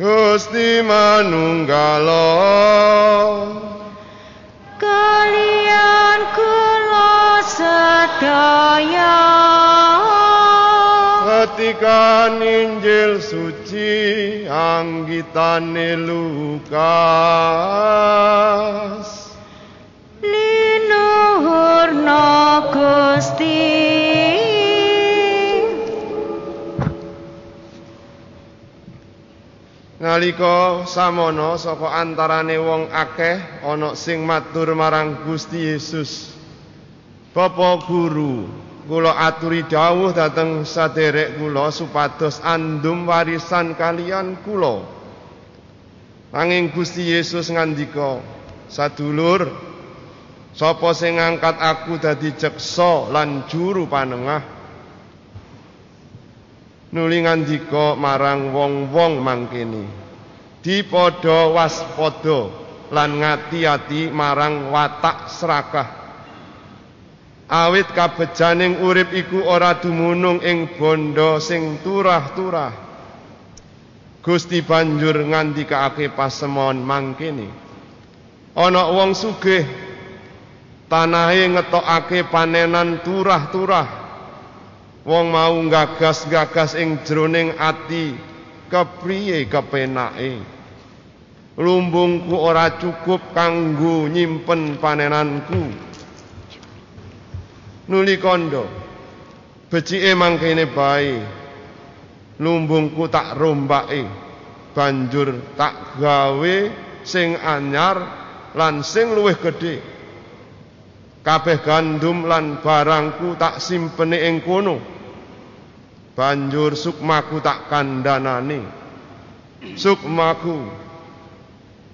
Gusti manunggala kalian kula sedaya. Ketika Injil suci anggitane Lukas Nalika samono saka antarane wong akeh ana sing matur marang Gusti Yesus. Bapa guru, kula aturi dawuh dhateng saderek kula supados andum warisan kalian kula. Nanging Gusti Yesus ngandika, "Sadulur, sapa sing ngangkat aku dadi ceksa lan juru panengah?" nuli ngandika marang wong-wong mangkene dipadha waspada lan ngati-ati marang watak serakah. Awit kabejaning urip iku ora dumunung ing bondo sing turah-turah. Gusti banjur ngandikake pasemon mangkene. Ana wong sugih tanahe ngetokake panenan turah-turah. Wong mau gagas-gagas ing jroning ati kepriye kepenake lumbungku ora cukup kanggo nyimpen panenanku. Nuli kondo becike mangkene bae. Lumbungku tak rombake banjur tak gawe sing anyar lan sing luwih gedhe. Kabeh gandum lan barangku tak simpeni ing kono. Banjur sukmaku tak kandhanane. Sukmaku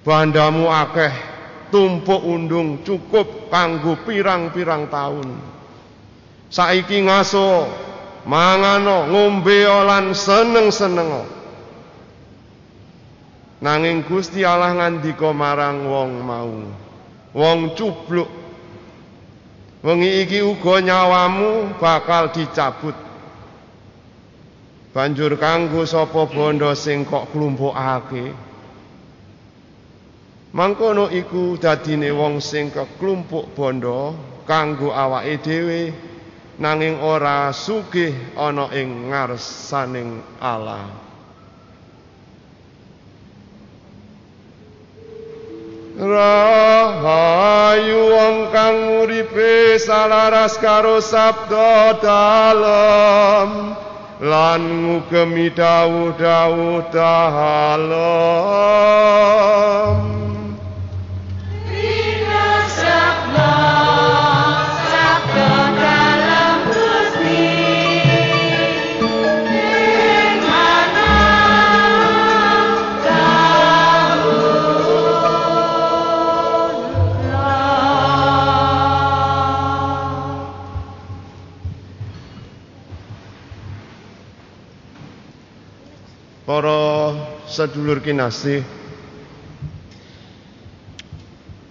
bandamu akeh tumpuk undung cukup kanggo pirang-pirang taun. Saiki ngaso mangano ngombe lan seneng-seneng. Nanging Gusti Allah ngandika marang wong mau. Wong cubluk. Wengi iki uga nyawamu bakal dicabut. Banjur kanggo sapa bondo sing kok klumpukake. Mangkono iku dadine wong sing keklumpuk bondo kanggo awake dhewe nanging ora sugih ana ing ngarsaning Allah. Rahayu wong kang uripe salaras karo sabda dalem lan ngugemi dawuh-dawuh dalam sedulur kinasih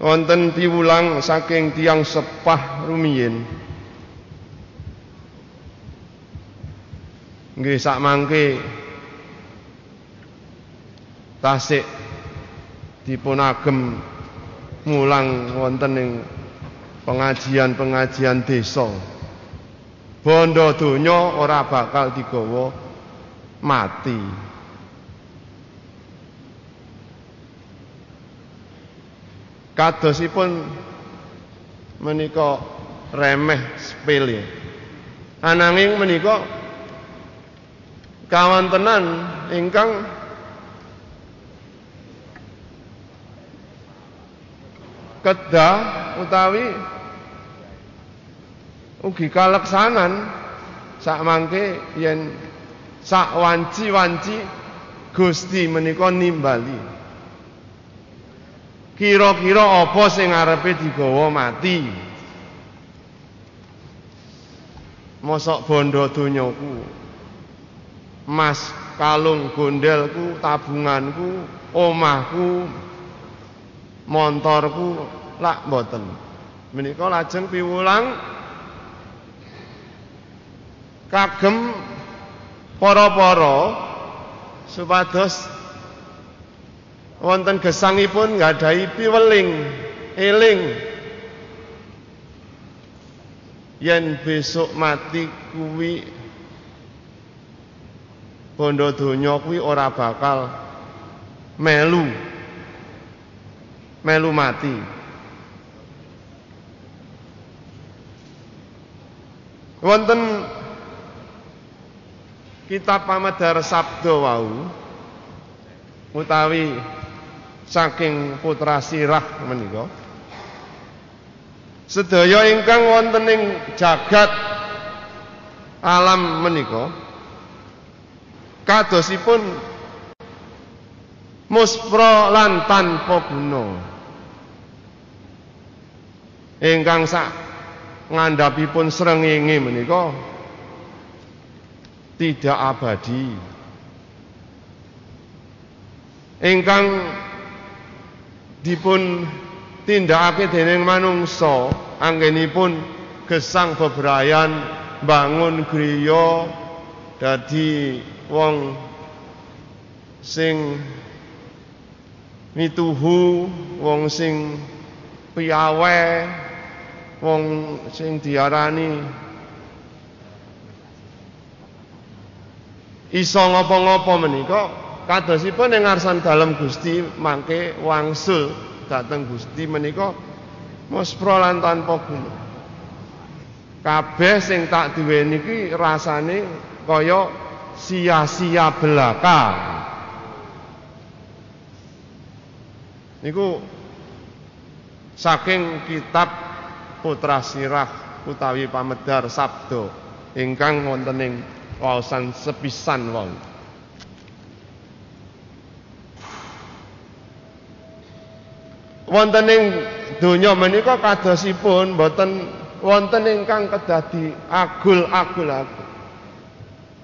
wonten piwulang saking tiang sepah rumiyin. Nggih sak mangke. Tasik dipunagem mulang wonten ing pengajian-pengajian desa. Bondo donya ora bakal digawa mati kadosipun menika remeh sepele ananging menika kawontenan ingkang kedah utawi ugi kaleksanan sak mangke yen sak wanci-wanci Gusti menika nimbali Kira-kira apa sing arepe digawa mati? Mosok bondo donyaku. Mas kalung gondelku, tabunganku, omahku, montorku lak mboten. Menika lajeng piwulang kagem para-para supados wonten gesangipun nggadahi piweling eling. Yen besok mati kuwi bondo donya kuwi ora bakal melu melu mati. Wonten kitab pamedar sabda wau utawi saking putra sirah menika. Sedaya ingkang wonten ing jagat alam menika kadosipun muspra lan tanpa guna ingkang sak ngandhapipun srengenge menika tidak abadi. Ingkang dipun tindakake dening manungsa anggenipun gesang bebrayan bangun griya dadi wong sing mituhu wong sing piyawe wong sing diarani. Iso ngopo-ngopo menika kadosipun ing ngarsan dalem Gusti mangke wangsul dhateng Gusti menika muspra lan tanpa guna kabeh sing tak duweni iki rasane kaya sia-sia belaka. Niku saking kitab Putra Sirah utawi pamedar sabdo ingkang wonten ing waosan sepisan wau wonten ing donya menika kadosipun boten wonten ingkang kedadi agul-agul agul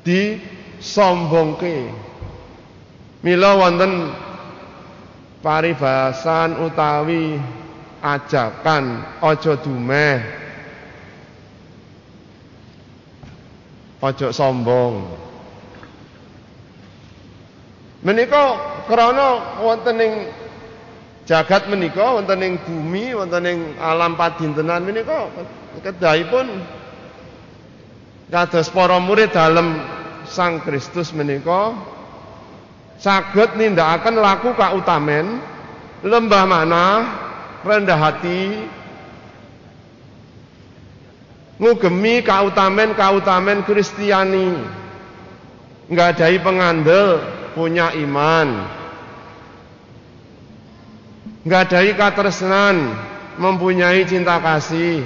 di sombongke mila wonten paribasan utawi ajakan aja dumeh. Aja sombong. Menika krana wonten ing jagat menika wonten ing bumi wonten ing alam padintenan menika kedahipun kados para murid dalem Sang Kristus menika saged nindakaken laku kautamen lembah mana rendah hati ngugemi kautamen-kautamen Kristiani. Nggadahi pengandel punya iman nggadahi katresnan mempunyai cinta kasih.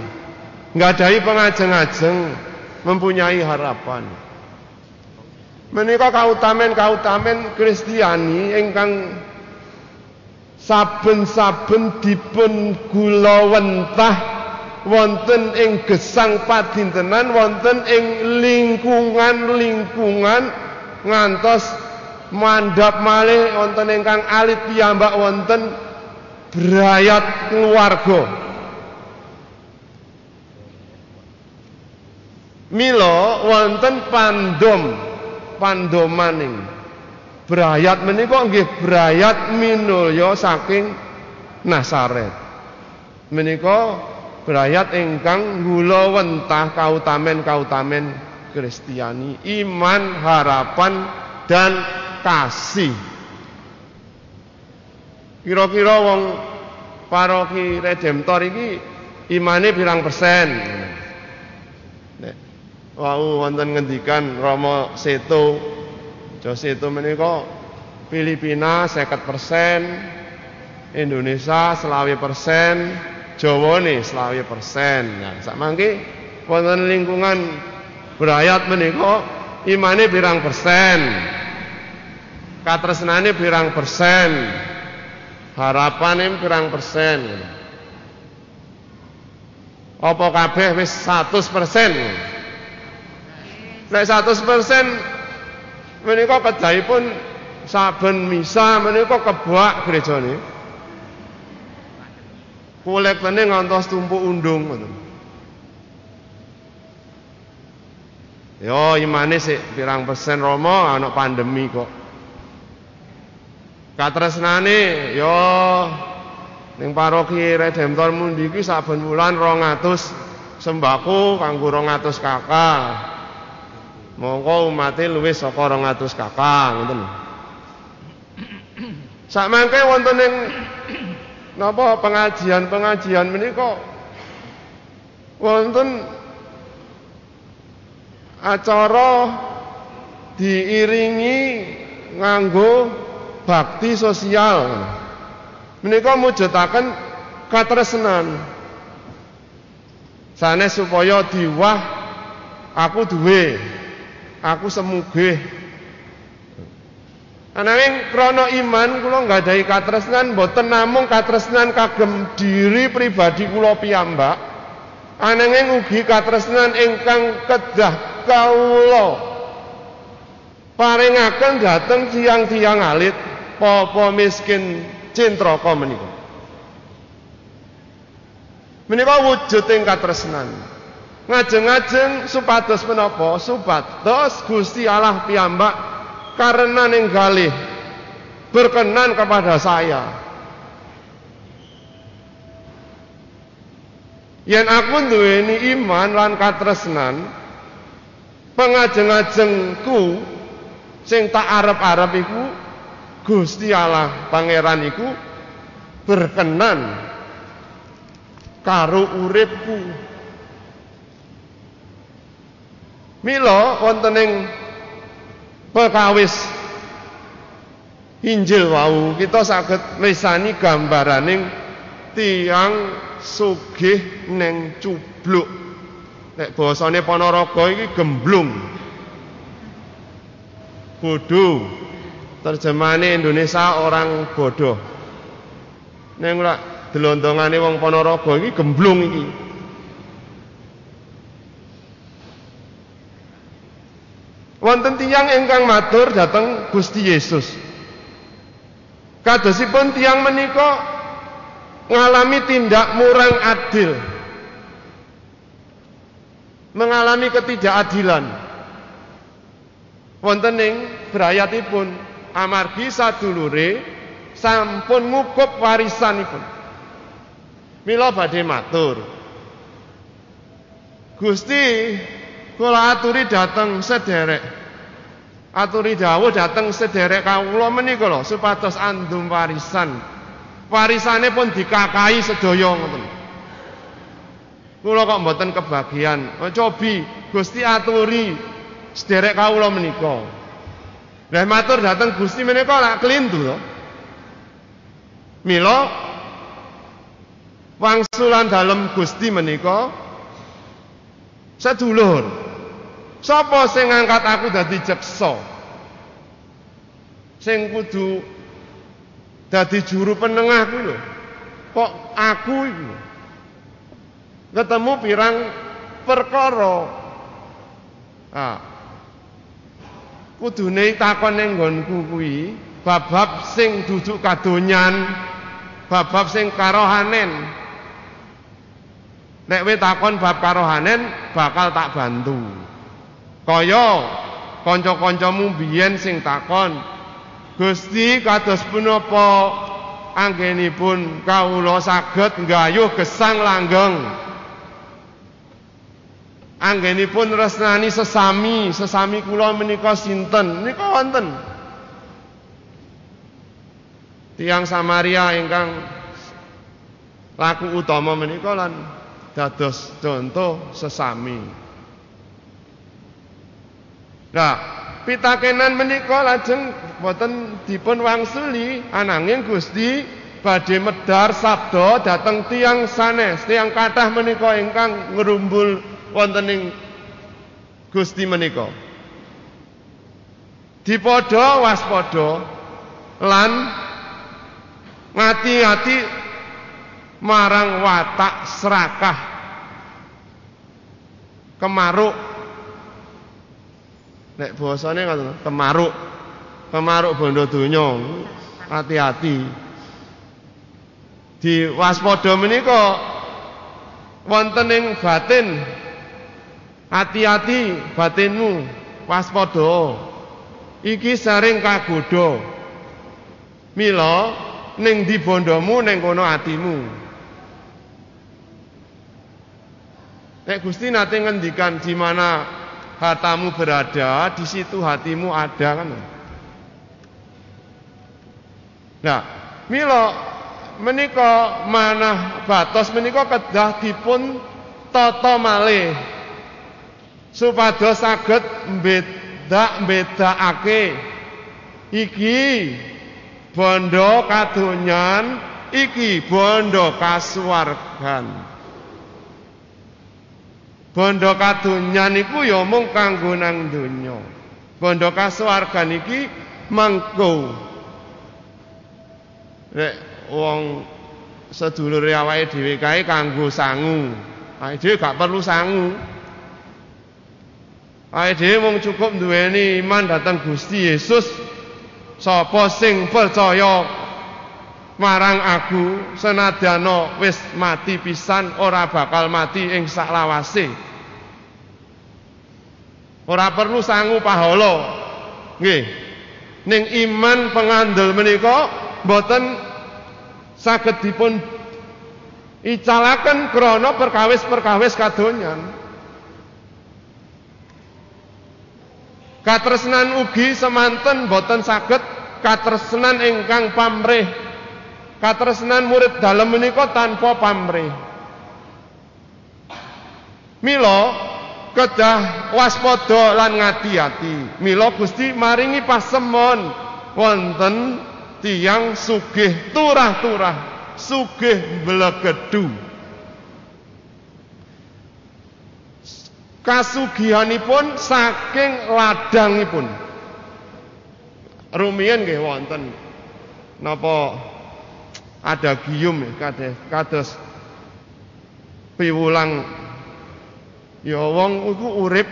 Nggadahi pengajeng-ajeng mempunyai harapan. Menika kautamen-kautamen Kristiani ingkang saben-saben dipun gulawentah wonten ing gesang padintenan wonten ing lingkungan-lingkungan ngantos mandhap malih wonten ingkang alit piyambak wonten berayat keluarga Mila wonten pandom pandomaning Berayat menika nggih berayat minulya saking Nasaret. Menika berayat ingkang gula wentah kautamen-kautamen Kristiani, iman, harapan dan kasih. Kira-kira wong paroki Redemptor iki imane pirang persen? Nek wau wonten ngendikan Rama Seto Jose itu menika Filipina 50 persen, Indonesia selawi persen, Jawa nih selawi persen. Nah, samangke wonten lingkungan berayat menika imane pirang persen, katresnane pirang persen, harapane pirang persen. Apa kabeh wis 100 persen? Nek 100 persen menika kedahipun saben misa menika kebak gerejane. Kolektene ngantos tumpuk undung. Yo imane sik pirang persen Roma ana pandemi kok. Katresnane ya ning paroki Redemptor mundi iki saben wulan 200 sembako kanggo 200 kakak. Monggo umate luwih saka 200 kakak ngoten. Sakmangke wonten ing napa pengajian-pengajian menika wonten acara diiringi nganggo bakti sosial. Menika mujudaken katresnan. Sanes supaya diwah aku duwe aku semugih Ananging krana iman kula nggadahi katresnan boten namung katresnan kagem diri pribadi kula piyambak ananging ugi katresnan ingkang kedah kawula paringaken dhateng tiang-tiang alit popo miskin cintraka menika. Menika wujud ing katresnan. Ngajeng-ajeng supados menapa? Supados Gusti Allah piyambak karena ninggalih berkenan kepada saya. Yen aku duweni iman lan katresnan pengajeng-ajengku sing tak arep-arep iku Gusti Allah pangeran iku berkenan karo uripku. Mila wonten ing Injil wau kita saged lisani gambaraning tiang sugih neng cubluk. Nek basane Ponorogo iki gemblung. Bodoh terjemahane Indonesia orang bodoh neng lak delontongane wong Ponorogo iki gemblung iki wonten tiyang ingkang matur dhateng Gusti Yesus. Kadosipun tiyang menika ngalami tindak murang adil. Mengalami ketidakadilan. Wonten ing brayatipun amargi sadulure sampun ngukup warisanipun. Mila badhe matur. Gusti kula aturi dateng sederek. Aturi dawuh dateng sederek kawula menika lho supados andum warisan. Warisane pun dikakai sedaya ngoten. Kula kok mboten kebagian. Cobi Gusti aturi sederek kawula menika Lah matur Gusti menika lak kelintu to Mila wangsulan dalem Gusti menika sedulur Sapa sing ngangkat aku dadi jeksa? Sing kudu dadi juru penengah kuwi lho. Kok aku iki? Ketemu pirang perkara. Ah. Kudune takon ning nggonku kuwi bab-bab sing duduk kadonyan, bab-bab sing karohanen. Nek we takon bab karohanen bakal tak bantu. Kaya kanca-kancamu biyen sing takon, Gusti kados punapa anggenipun kawula saged nggayuh gesang langgeng. Anggenipun resnani sesami, sesami kula menika sinten? Nika wonten. Tiang Samaria ingkang laku utama menika lan dados sesami. Nah, pitakenan menika lajeng boten dipun wangsuli ananging Gusti badhe medar sabda dhateng tiang sanes, tiang kathah menika ingkang ngrumbul wonten ing Gusti menika. Dipadha waspada lan ngati-ati marang watak serakah kemaruk Nek basane ngoten, kemaruk. Kemaruk bondo donya. Hati-hati. Di waspada menika wonten ing batin. Hati-hati batinmu, waspada. Iki sering kagodha. Mila ning di bondomu ning kono atimu. Nek Gusti nate ngendikan di mana hatamu berada, di situ hatimu ada kan. Nah, mila menika manah batos menika kedah dipun tata malih supados saged mbedak mbedakake iki bondo kadonyan iki bondo kasuwargan. Bondo kadonyan iku ya mung kanggo nang donya. Bondo kasuwargan iki mangko. Nek wong sedulure awake dhewe kae kanggo sangu. Awake dhewe gak perlu sangu Awake dhewe mung cukup duweni iman dhateng Gusti Yesus. Sapa sing percaya marang aku senadana wis mati pisan ora bakal mati ing saklawase. Ora perlu sangu pahala. Nggih. Ning iman pengandel menika boten saged dipun icalaken krana perkawis-perkawis kadonyan. Katresnan ugi semanten boten saged katresnan ingkang pamrih. Katresnan murid dalem menika tanpa pamrih. Mila kedah waspada lan ngati-ati. Mila Gusti maringi pasemon wonten tiyang sugih turah-turah, sugih blegedu. Kasugihanipun saking ladangipun. Rumiyin nggih wonten napa ada giyum kados kados piwulang ya wong iku urip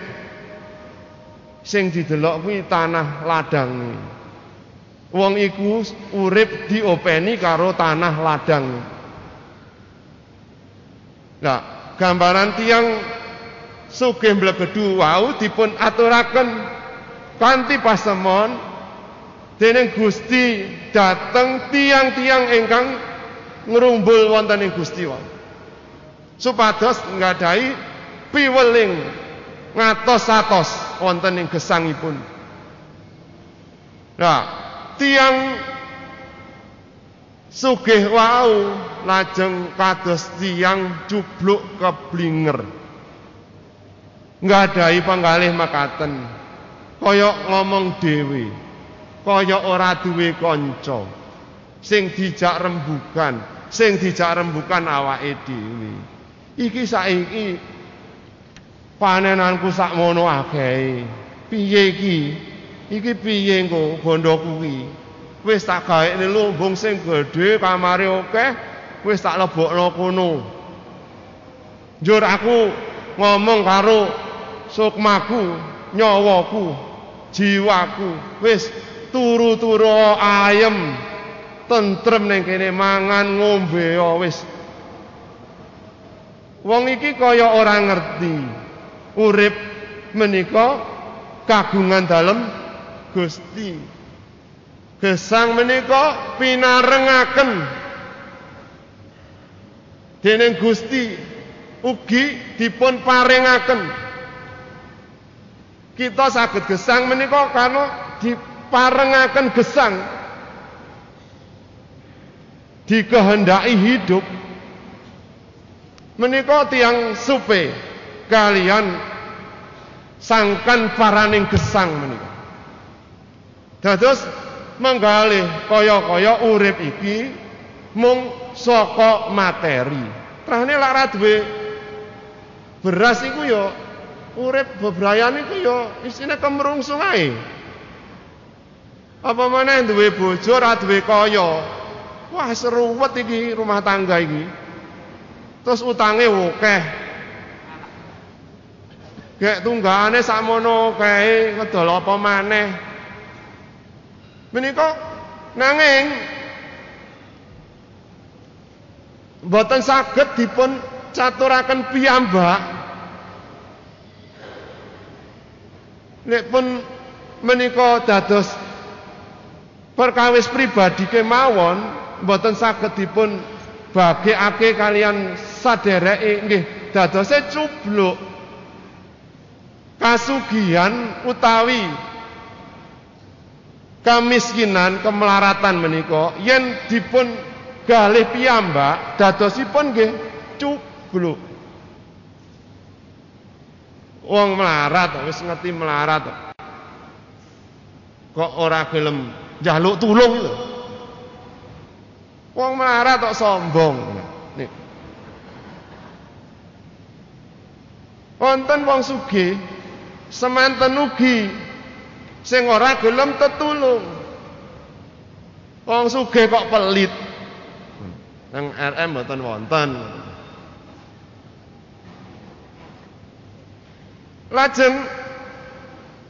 sing didelok kuwi tanah ladang. Wong iku urip diopeni karo tanah ladang. Nah, gambaran tiang sugih mblegedu wau dipun aturaken kanthi pasemon dening Gusti dateng tiang-tiang ingkang ngrumbul wonten ing Gusti wau. Supados nggadahi piweling ngatos-atos wonten ing gesangipun. Nah tiang sugih wau lajeng kados tiang jubluk keblinger nggadahi panggalih makaten. Kaya ngomong dhewe. Kaya ora duwe kanca. Sing dijak rembugan sing dijak rembugan awake dhewe. Iki saiki panenanku sakmono akeh. Piye iki? Iki piye engko bondo kuwi? Wis tak gawe lumbung sing gedhe kamare akeh wis tak lebokno kono. Njur aku ngomong karo sukmaku, nyawaku, jiwaku. Wis turu-turu ayem. Tentrem ning kene mangan ngombe wis. Wong iki kaya ora ngerti. Urip menika kagungan dalem Gusti. Gesang menika pinarengaken. Dening Gusti ugi dipun paringaken kita saged gesang menika karena diparengaken gesang. Dikehendaki hidup. Menika tiang supe kalian sangkan paraning gesang menika. Dados menggalih kaya-kaya urip iki mung saka materi. Trane lak ra duwe beras iku ya urip bebrayan iku ya isine kemrungsung ae. Apa maneh duwe bojo ora duwe kaya. Wah seruwet iki rumah tangga iki. Terus utange akeh. Gek tunggane sakmono kae ngedol apa maneh. Menika nanging boten saged dipun caturaken piyambak nek pun menika dados perkawis pribadi kemawon mboten saged dipun bagekake kalian sadereke nggih dadose cubluk. Kasugihan utawi kemiskinan kemelaratan menika yen dipun galih piyambak dadosipun nggih cubluk wong melarat wis ngerti melarat kok ora gelem njaluk tulung lho wong melarat kok sombong nih wonten wong sugih semanten ugi sing ora gelem tetulung. Wong sugih kok pelit. Nang RM mboten wonten. Lajeng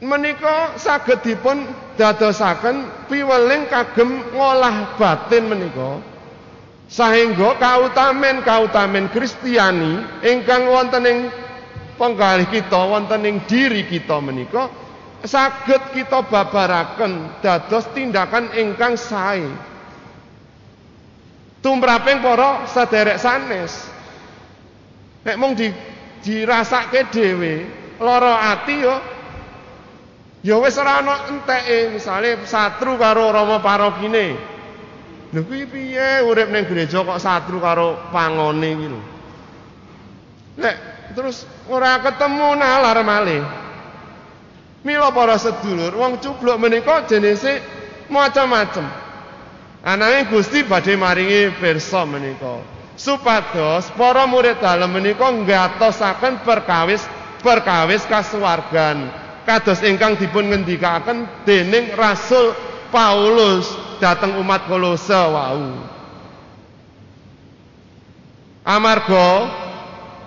menika saged dipun dadosaken piweling kagem ngolah batin menika sahingga kautamen-kautamen Kristiani ingkang wonten ing penggalih kita wonten ing diri kita menika saged kita babaraken dados tindakan ingkang sae. Tumraping para sederek sanes. Nek mung di dirasake dhewe, lara ati yo ya wis ora ana enteke, misale satru karo Rama parokine. Lho kuwi piye urip ning gereja kok satru karo pangone iki lho. Nek terus ora ketemu nalar malih. Mila para sedulur, wong cubluk menika jenise macam-macam. Ananging Gusti badhe maringi pirsa menika supados para murid dalem menika nggatosaken perkawis perkawis kasuwargan kados ingkang dipun ngendikaken dening Rasul Paulus dateng umat Kolose wau. Amarga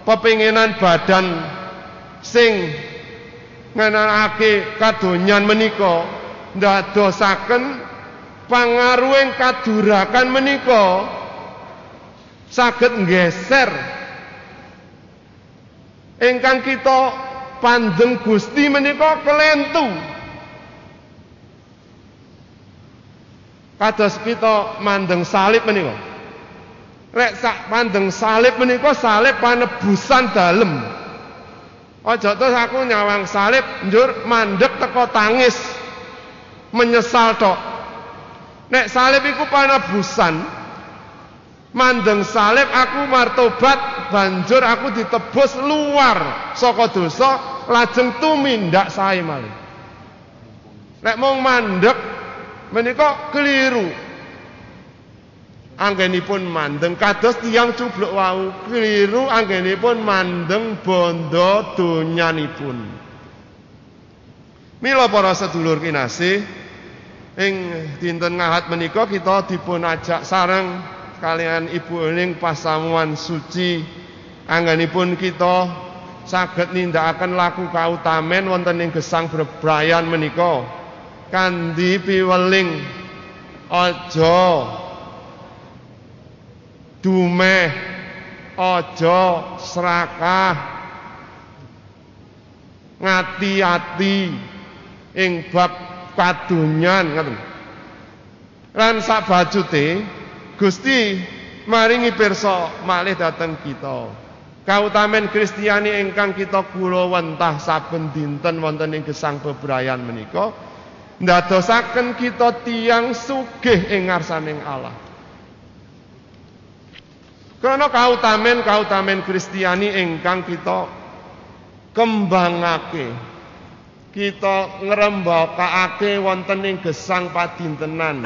pepinginan badan sing ngenanake kadonyan menika ndadosaken pangaruhing kadurakan menika saged nggeser ingkang kita pandeng Gusti menika kelentu kados kita mandeng salib menika lek sak pandeng salib menika salib panebusan dalem Aja terus aku nyawang salib njur mandek teko tangis menyesal tok. Nek salib iku panabusan. Mandeng salib aku martobat banjur aku ditebus luar. Saka dosa lajeng tumindak sae malih. Nek mung mandek menika keliru. Anggenipun mandeng kados tiyang cubluk wau. Keliru anggenipun mandeng bondo donyanipun. Mila para sedulur kinasih ing dinten ngahat menika kita dipun ajak sareng kalian ibu ning pasamuan suci anggenipun kita saged nindakaken laku kautamen wonten ing gesang bebrayan menika. Kandi piweling aja dumeh aja serakah ngati-ati ing bab kadunyan ngoten lan sabajute Gusti maringi pirsa malih dateng kita kautamen Kristiani ingkang kita kula wentah saben dinten wonten ing gesang bebrayan menika ndadosaken kita tiang sugih ing ngarsaning Allah karena kautamen-kautamen Kristiani ingkang kita kembangake. Kita ngrembakake wonten ing gesang padintenan.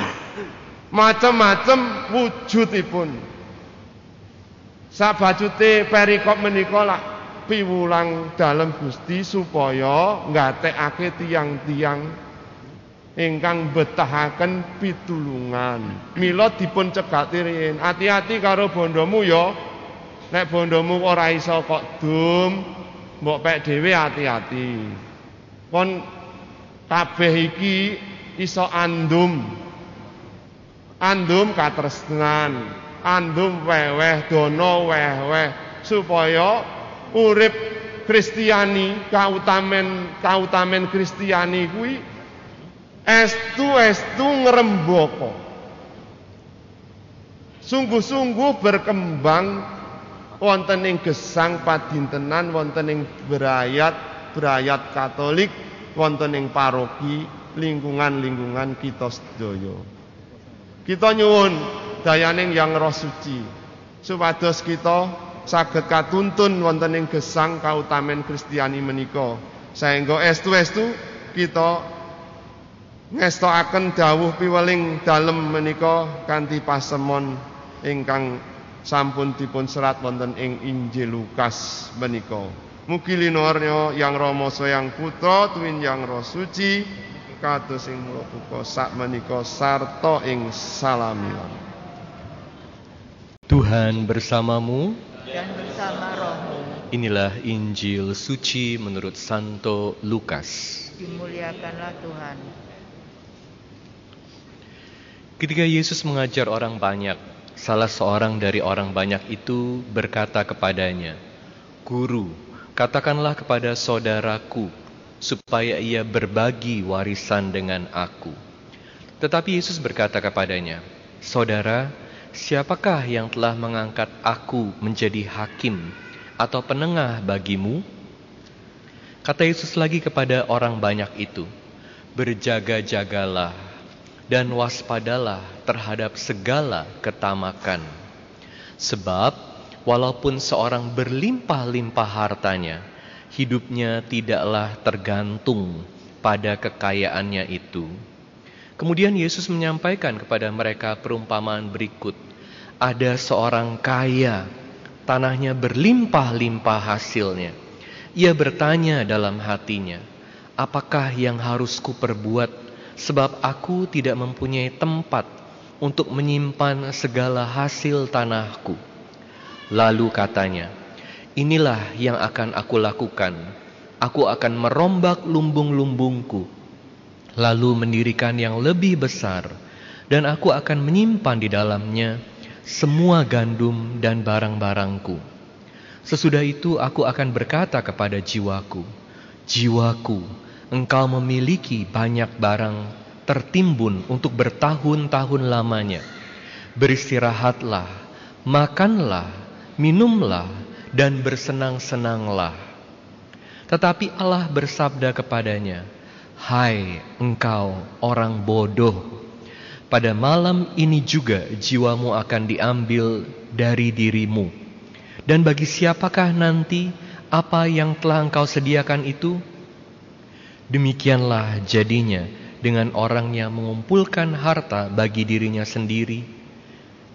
Macem-macem wujudipun. Sabajute perikop menika lak piwulang dalam Gusti supaya nggatekake tiang-tiang ingkang betahaken pitulungan. Mila dipun cegati riyin. Hati-hati karo bondomu ya. Nek bondomu ora iso kok dum, mbok pek hati-hati. Kon kabeh iki iso andum. Andum katresnan, andum weweh dono weweh supaya urip Kristiani kautamen kautamen Kristiani kuwi Estu-estu ngrembaka. Sungguh-sungguh berkembang wonten ing gesang padintenan wonten berayat berayat Katolik wonten ing paroki lingkungan-lingkungan kita sedaya. Kita nyuwun dayaning yang roh suci supados kita saged katuntun wonten ing gesang kautamen Kristiani menika saengga estu-estu kita ngestokaken dawuh piweling dalem menika kanthi pasemon ingkang sampun dipun serat wonten ing Injil Lukas menika. Mugi linornya yang Rama yang Putra tuwin yang Roh Suci kados ing mula buka sak menika sarta ing salamilan. Tuhan bersamamu dan bersama rohmu. Inilah Injil suci menurut Santo Lukas. Dimuliakanlah Tuhan. Ketika Yesus mengajar orang banyak, salah seorang dari orang banyak itu berkata kepadanya, "Guru, katakanlah kepada saudaraku supaya ia berbagi warisan dengan aku." Tetapi Yesus berkata kepadanya, "Saudara, siapakah yang telah mengangkat aku menjadi hakim atau penengah bagimu?" Kata Yesus lagi kepada orang banyak itu, "Berjaga-jagalah dan waspadalah terhadap segala ketamakan. Sebab walaupun seorang berlimpah-limpah hartanya, hidupnya tidaklah tergantung pada kekayaannya itu." Kemudian Yesus menyampaikan kepada mereka perumpamaan berikut. Ada seorang kaya, tanahnya berlimpah-limpah hasilnya. Ia bertanya dalam hatinya, apakah yang harus kuperbuat sebab aku tidak mempunyai tempat untuk menyimpan segala hasil tanahku. Lalu katanya, inilah yang akan aku lakukan. Aku akan merombak lumbung-lumbungku, lalu mendirikan yang lebih besar, dan aku akan menyimpan di dalamnya semua gandum dan barang-barangku. Sesudah itu aku akan berkata kepada jiwaku, Jiwaku, engkau memiliki banyak barang tertimbun untuk bertahun-tahun lamanya. Beristirahatlah, makanlah, minumlah, dan bersenang-senanglah. Tetapi Allah bersabda kepadanya, Hai engkau orang bodoh, pada malam ini juga jiwamu akan diambil dari dirimu. Dan bagi siapakah nanti apa yang telah engkau sediakan itu? Demikianlah jadinya dengan orang yang mengumpulkan harta bagi dirinya sendiri,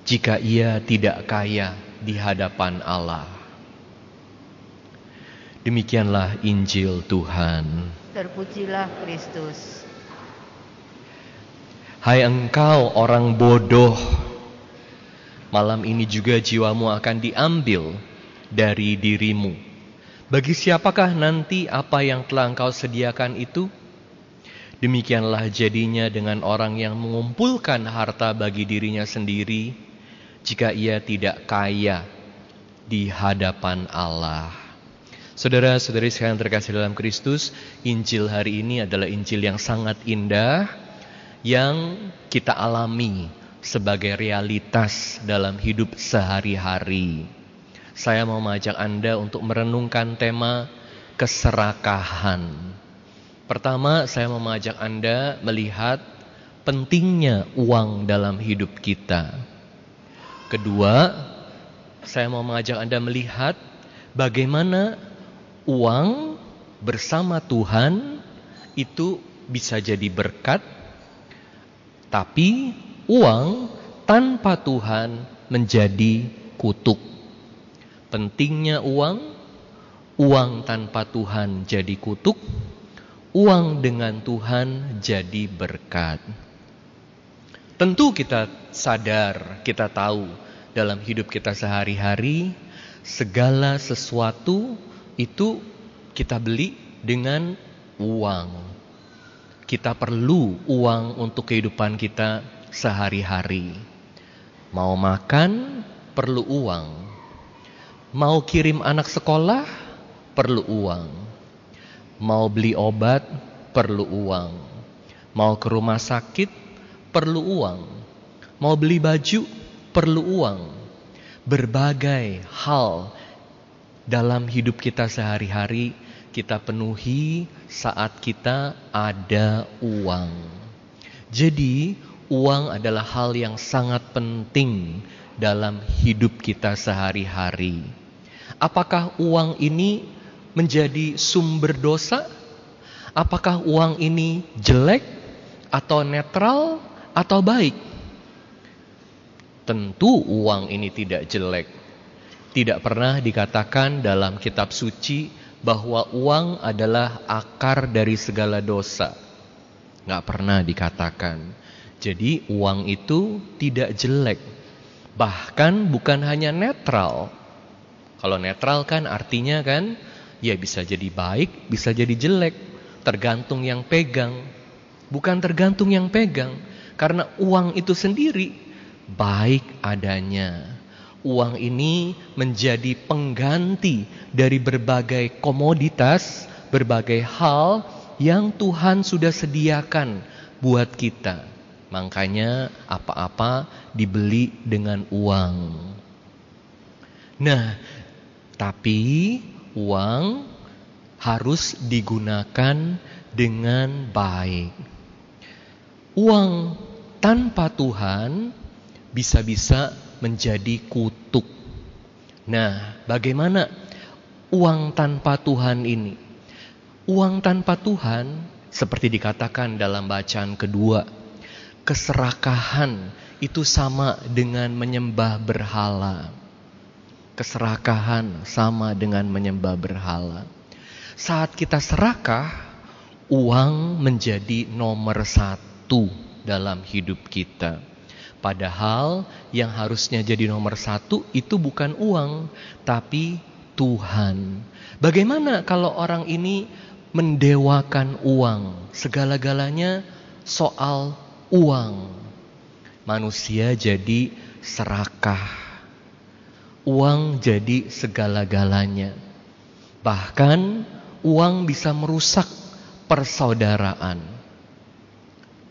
jika ia tidak kaya di hadapan Allah. Demikianlah Injil Tuhan. Terpujilah Kristus. Hai engkau orang bodoh, malam ini juga jiwamu akan diambil dari dirimu. Bagi siapakah nanti apa yang telah engkau sediakan itu? Demikianlah jadinya dengan orang yang mengumpulkan harta bagi dirinya sendiri, jika ia tidak kaya di hadapan Allah. Saudara-saudari sekalian terkasih dalam Kristus, Injil hari ini adalah Injil yang sangat indah yang kita alami sebagai realitas dalam hidup sehari-hari. Saya mau mengajak Anda untuk merenungkan tema keserakahan. Pertama, saya mau mengajak Anda melihat pentingnya uang dalam hidup kita. Kedua, saya mau mengajak Anda melihat bagaimana uang bersama Tuhan itu bisa jadi berkat, tapi uang tanpa Tuhan menjadi kutuk. Pentingnya uang, uang tanpa Tuhan jadi kutuk uang dengan Tuhan jadi berkat. Tentu kita sadar, kita tahu dalam hidup kita sehari-hari segala sesuatu itu kita beli dengan uang. Kita perlu uang untuk kehidupan kita sehari-hari. Mau makan perlu uang. Mau kirim anak sekolah perlu uang Mau beli obat perlu uang. Mau ke rumah sakit perlu uang. Mau beli baju perlu uang. Berbagai hal dalam hidup kita sehari-hari kita penuhi saat kita ada uang. Jadi, uang adalah hal yang sangat penting dalam hidup kita sehari-hari. Apakah uang ini menjadi sumber dosa? Apakah uang ini jelek atau netral atau baik? Tentu uang ini tidak jelek. Tidak pernah dikatakan dalam kitab suci bahwa uang adalah akar dari segala dosa. Nggak pernah dikatakan. Jadi uang itu tidak jelek. Bahkan bukan hanya netral. Kalau netral kan artinya kan ya bisa jadi baik, bisa jadi jelek. Tergantung yang pegang. Bukan tergantung yang pegang. Karena uang itu sendiri baik adanya. Uang ini menjadi pengganti dari berbagai komoditas, berbagai hal yang Tuhan sudah sediakan buat kita. Makanya apa-apa dibeli dengan uang. Nah, tapi uang harus digunakan dengan baik. Uang tanpa Tuhan bisa-bisa menjadi kutuk. Nah, bagaimana uang tanpa Tuhan ini? Uang tanpa Tuhan, seperti dikatakan dalam bacaan kedua, keserakahan itu sama dengan menyembah berhala. Keserakahan sama dengan menyembah berhala. Saat kita serakah, uang menjadi nomor satu dalam hidup kita. Padahal yang harusnya jadi nomor satu itu bukan uang, tapi Tuhan. Bagaimana kalau orang ini mendewakan uang, segala-galanya soal uang. Manusia jadi serakah. Uang jadi segala-galanya. Bahkan uang bisa merusak persaudaraan.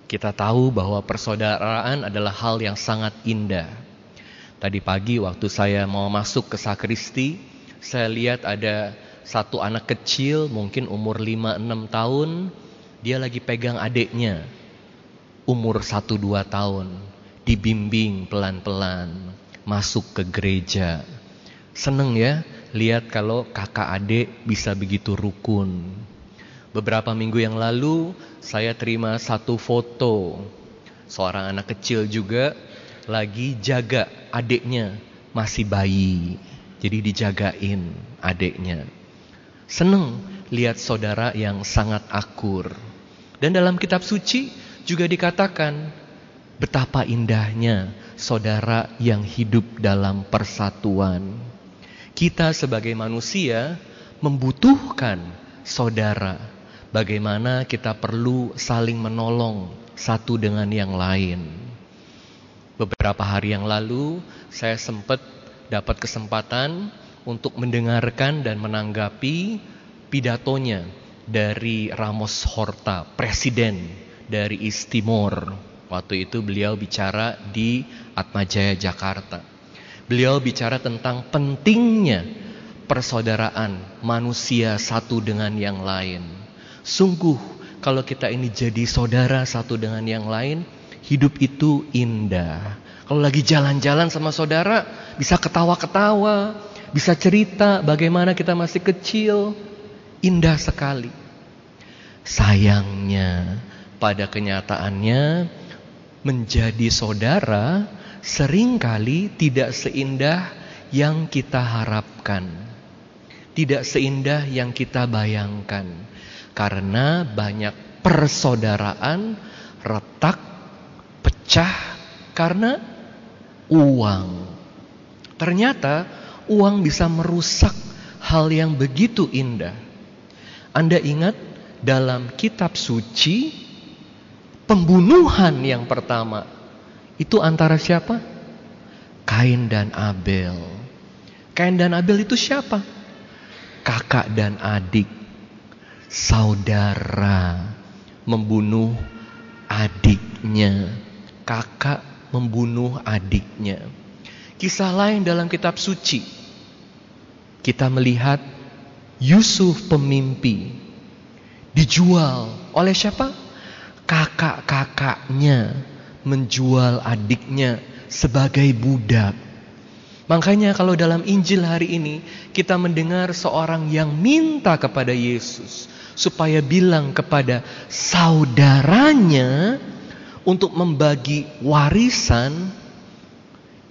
Kita tahu bahwa persaudaraan adalah hal yang sangat indah. Tadi pagi waktu saya mau masuk ke sakristi, saya lihat ada satu anak kecil mungkin umur 5-6 tahun, dia lagi pegang adiknya umur 1-2 tahun dibimbing pelan-pelan masuk ke gereja. Seneng ya lihat kalau kakak adik bisa begitu rukun. Beberapa minggu yang lalu saya terima satu foto seorang anak kecil juga lagi jaga adiknya masih bayi. Jadi dijagain adiknya. Seneng lihat saudara yang sangat akur. Dan dalam kitab suci juga dikatakan betapa indahnya saudara yang hidup dalam persatuan. Kita sebagai manusia membutuhkan saudara. Bagaimana kita perlu saling menolong satu dengan yang lain. Beberapa hari yang lalu saya sempat dapat kesempatan untuk mendengarkan dan menanggapi pidatonya dari Ramos Horta, presiden dari East Timor. Waktu itu beliau bicara di Atmajaya Jakarta. Beliau bicara tentang pentingnya persaudaraan manusia satu dengan yang lain. Sungguh kalau kita ini jadi saudara satu dengan yang lain, hidup itu indah. Kalau lagi jalan-jalan sama saudara, bisa ketawa-ketawa, bisa cerita bagaimana kita masih kecil, indah sekali. Sayangnya, pada kenyataannya menjadi saudara sering kali tidak seindah yang kita harapkan. Tidak seindah yang kita bayangkan. Karena banyak persaudaraan retak, pecah karena uang. Ternyata uang bisa merusak hal yang begitu indah. Anda ingat dalam kitab suci pembunuhan yang pertama itu antara siapa? Kain dan Abel. Kain dan Abel itu siapa? Kakak dan adik, saudara membunuh adiknya. Kakak membunuh adiknya. Kisah lain dalam kitab suci. Kita melihat Yusuf pemimpi dijual oleh siapa? Kakak-kakaknya menjual adiknya sebagai budak. Makanya kalau dalam Injil hari ini kita mendengar seorang yang minta kepada Yesus supaya bilang kepada saudaranya untuk membagi warisan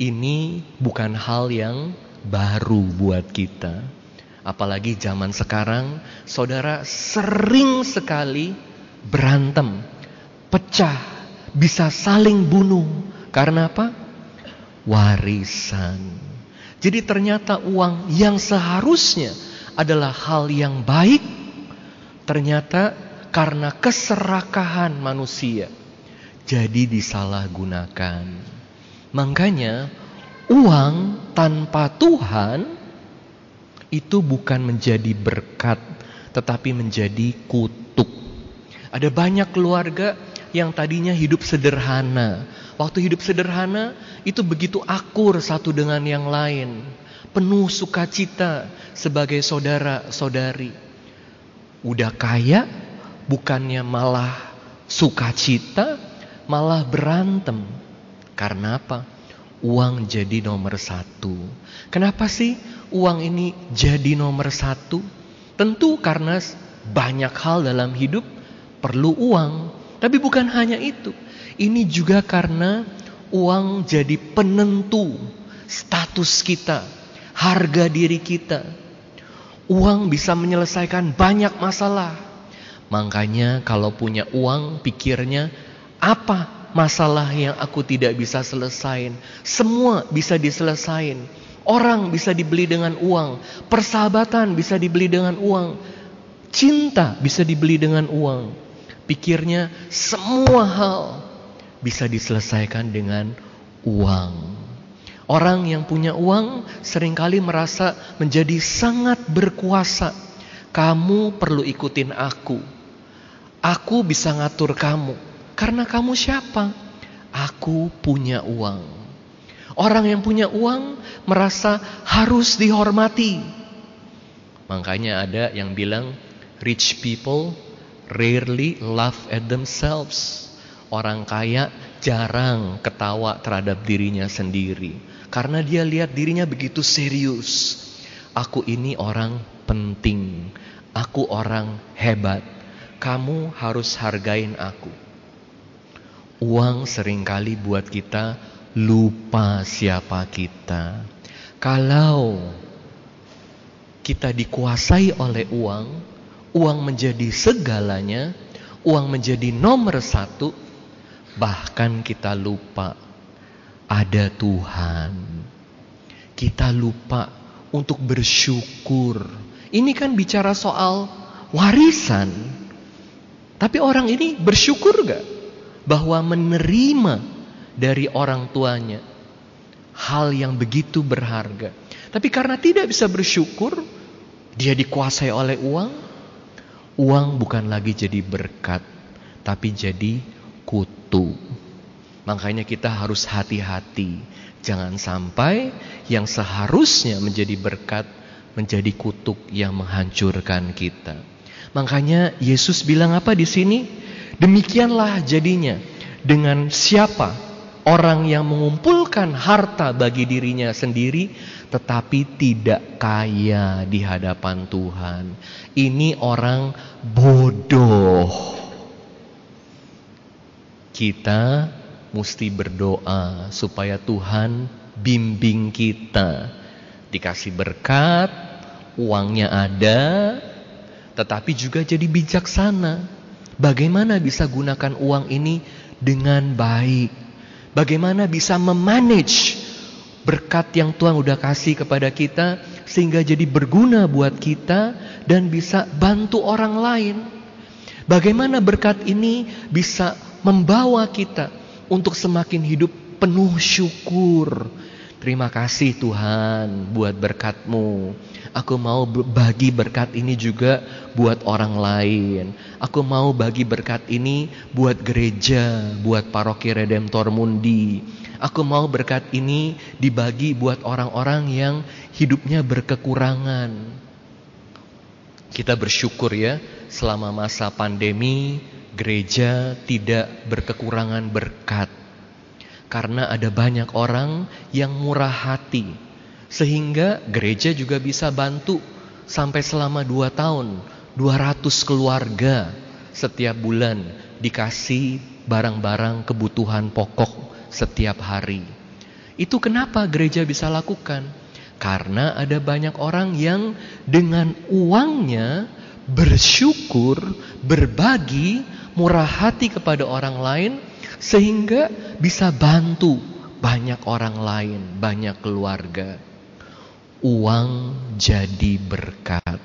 ini bukan hal yang baru buat kita. Apalagi zaman sekarang, saudara sering sekali berantem, pecah, bisa saling bunuh. Karena apa? Warisan. Jadi ternyata uang yang seharusnya adalah hal yang baik, ternyata karena keserakahan manusia jadi disalahgunakan. Makanya uang tanpa Tuhan itu bukan menjadi berkat tetapi menjadi kutuk. Ada banyak keluarga yang tadinya hidup sederhana. Waktu hidup sederhana itu begitu akur satu dengan yang lain. Penuh sukacita sebagai saudara-saudari. Udah kaya bukannya malah sukacita, malah berantem. Karena apa? Uang jadi nomor satu. Kenapa sih uang ini jadi nomor satu? Tentu karena banyak hal dalam hidup perlu uang. Tapi bukan hanya itu. Ini juga karena uang jadi penentu status kita, harga diri kita. Uang bisa menyelesaikan banyak masalah. Makanya kalau punya uang pikirnya apa masalah yang aku tidak bisa selesaikan? Semua bisa diselesaikan. Orang bisa dibeli dengan uang, persahabatan bisa dibeli dengan uang, cinta bisa dibeli dengan uang. Pikirnya semua hal bisa diselesaikan dengan uang. Orang yang punya uang sering kali merasa menjadi sangat berkuasa. Kamu perlu ikutin aku. Aku bisa ngatur kamu. Karena kamu siapa? Aku punya uang. Orang yang punya uang merasa harus dihormati. Makanya ada yang bilang rich people rarely laugh at themselves. Orang kaya jarang ketawa terhadap dirinya sendiri karena dia lihat dirinya begitu serius. Aku ini orang penting. Aku orang hebat. Kamu harus hargain aku. Uang sering kali buat kita lupa siapa kita. Kalau kita dikuasai oleh uang, uang menjadi segalanya, uang menjadi nomor satu, bahkan kita lupa ada Tuhan. Kita lupa untuk bersyukur. Ini kan bicara soal warisan. Tapi orang ini bersyukur gak? Bahwa menerima dari orang tuanya hal yang begitu berharga. Tapi karena tidak bisa bersyukur, dia dikuasai oleh uang. Uang bukan lagi jadi berkat, tapi jadi kutu. Makanya kita harus hati-hati. Jangan sampai yang seharusnya menjadi berkat menjadi kutuk yang menghancurkan kita. Makanya Yesus bilang apa di sini? Demikianlah jadinya dengan siapa orang yang mengumpulkan harta bagi dirinya sendiri tetapi tidak kaya di hadapan Tuhan. Ini orang bodoh. Kita mesti berdoa supaya Tuhan bimbing kita. Dikasih berkat, uangnya ada, tetapi juga jadi bijaksana. Bagaimana bisa gunakan uang ini dengan baik? Bagaimana bisa memanage berkat yang Tuhan udah kasih kepada kita sehingga jadi berguna buat kita dan bisa bantu orang lain. Bagaimana berkat ini bisa membawa kita untuk semakin hidup penuh syukur Terima kasih Tuhan buat berkatmu. Aku mau bagi berkat ini juga buat orang lain. Aku mau bagi berkat ini buat gereja, buat paroki Redemptor Mundi. Aku mau berkat ini dibagi buat orang-orang yang hidupnya berkekurangan. Kita bersyukur ya, selama masa pandemi gereja tidak berkekurangan berkat karena ada banyak orang yang murah hati. Sehingga gereja juga bisa bantu sampai selama dua tahun. 200 keluarga setiap bulan dikasih barang-barang kebutuhan pokok setiap hari. Itu kenapa gereja bisa lakukan? Karena ada banyak orang yang dengan uangnya bersyukur, berbagi, murah hati kepada orang lain sehingga bisa bantu banyak orang lain, banyak keluarga. Uang jadi berkat.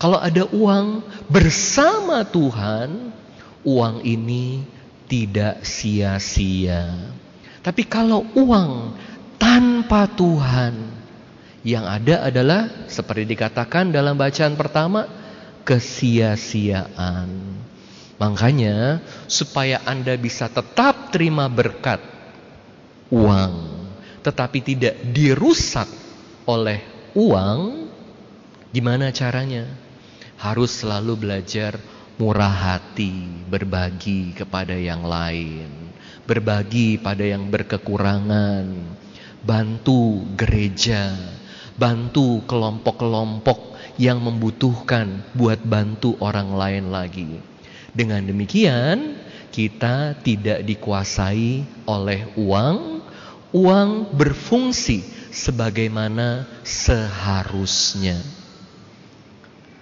Kalau ada uang bersama Tuhan, uang ini tidak sia-sia. Tapi kalau uang tanpa Tuhan, yang ada adalah seperti dikatakan dalam bacaan pertama, kesia-siaan. Makanya supaya Anda bisa tetap terima berkat uang tetapi tidak dirusak oleh uang gimana caranya? Harus selalu belajar murah hati, berbagi kepada yang lain, berbagi pada yang berkekurangan, bantu gereja, bantu kelompok-kelompok yang membutuhkan buat bantu orang lain lagi. Dengan demikian, kita tidak dikuasai oleh uang. Uang berfungsi sebagaimana seharusnya.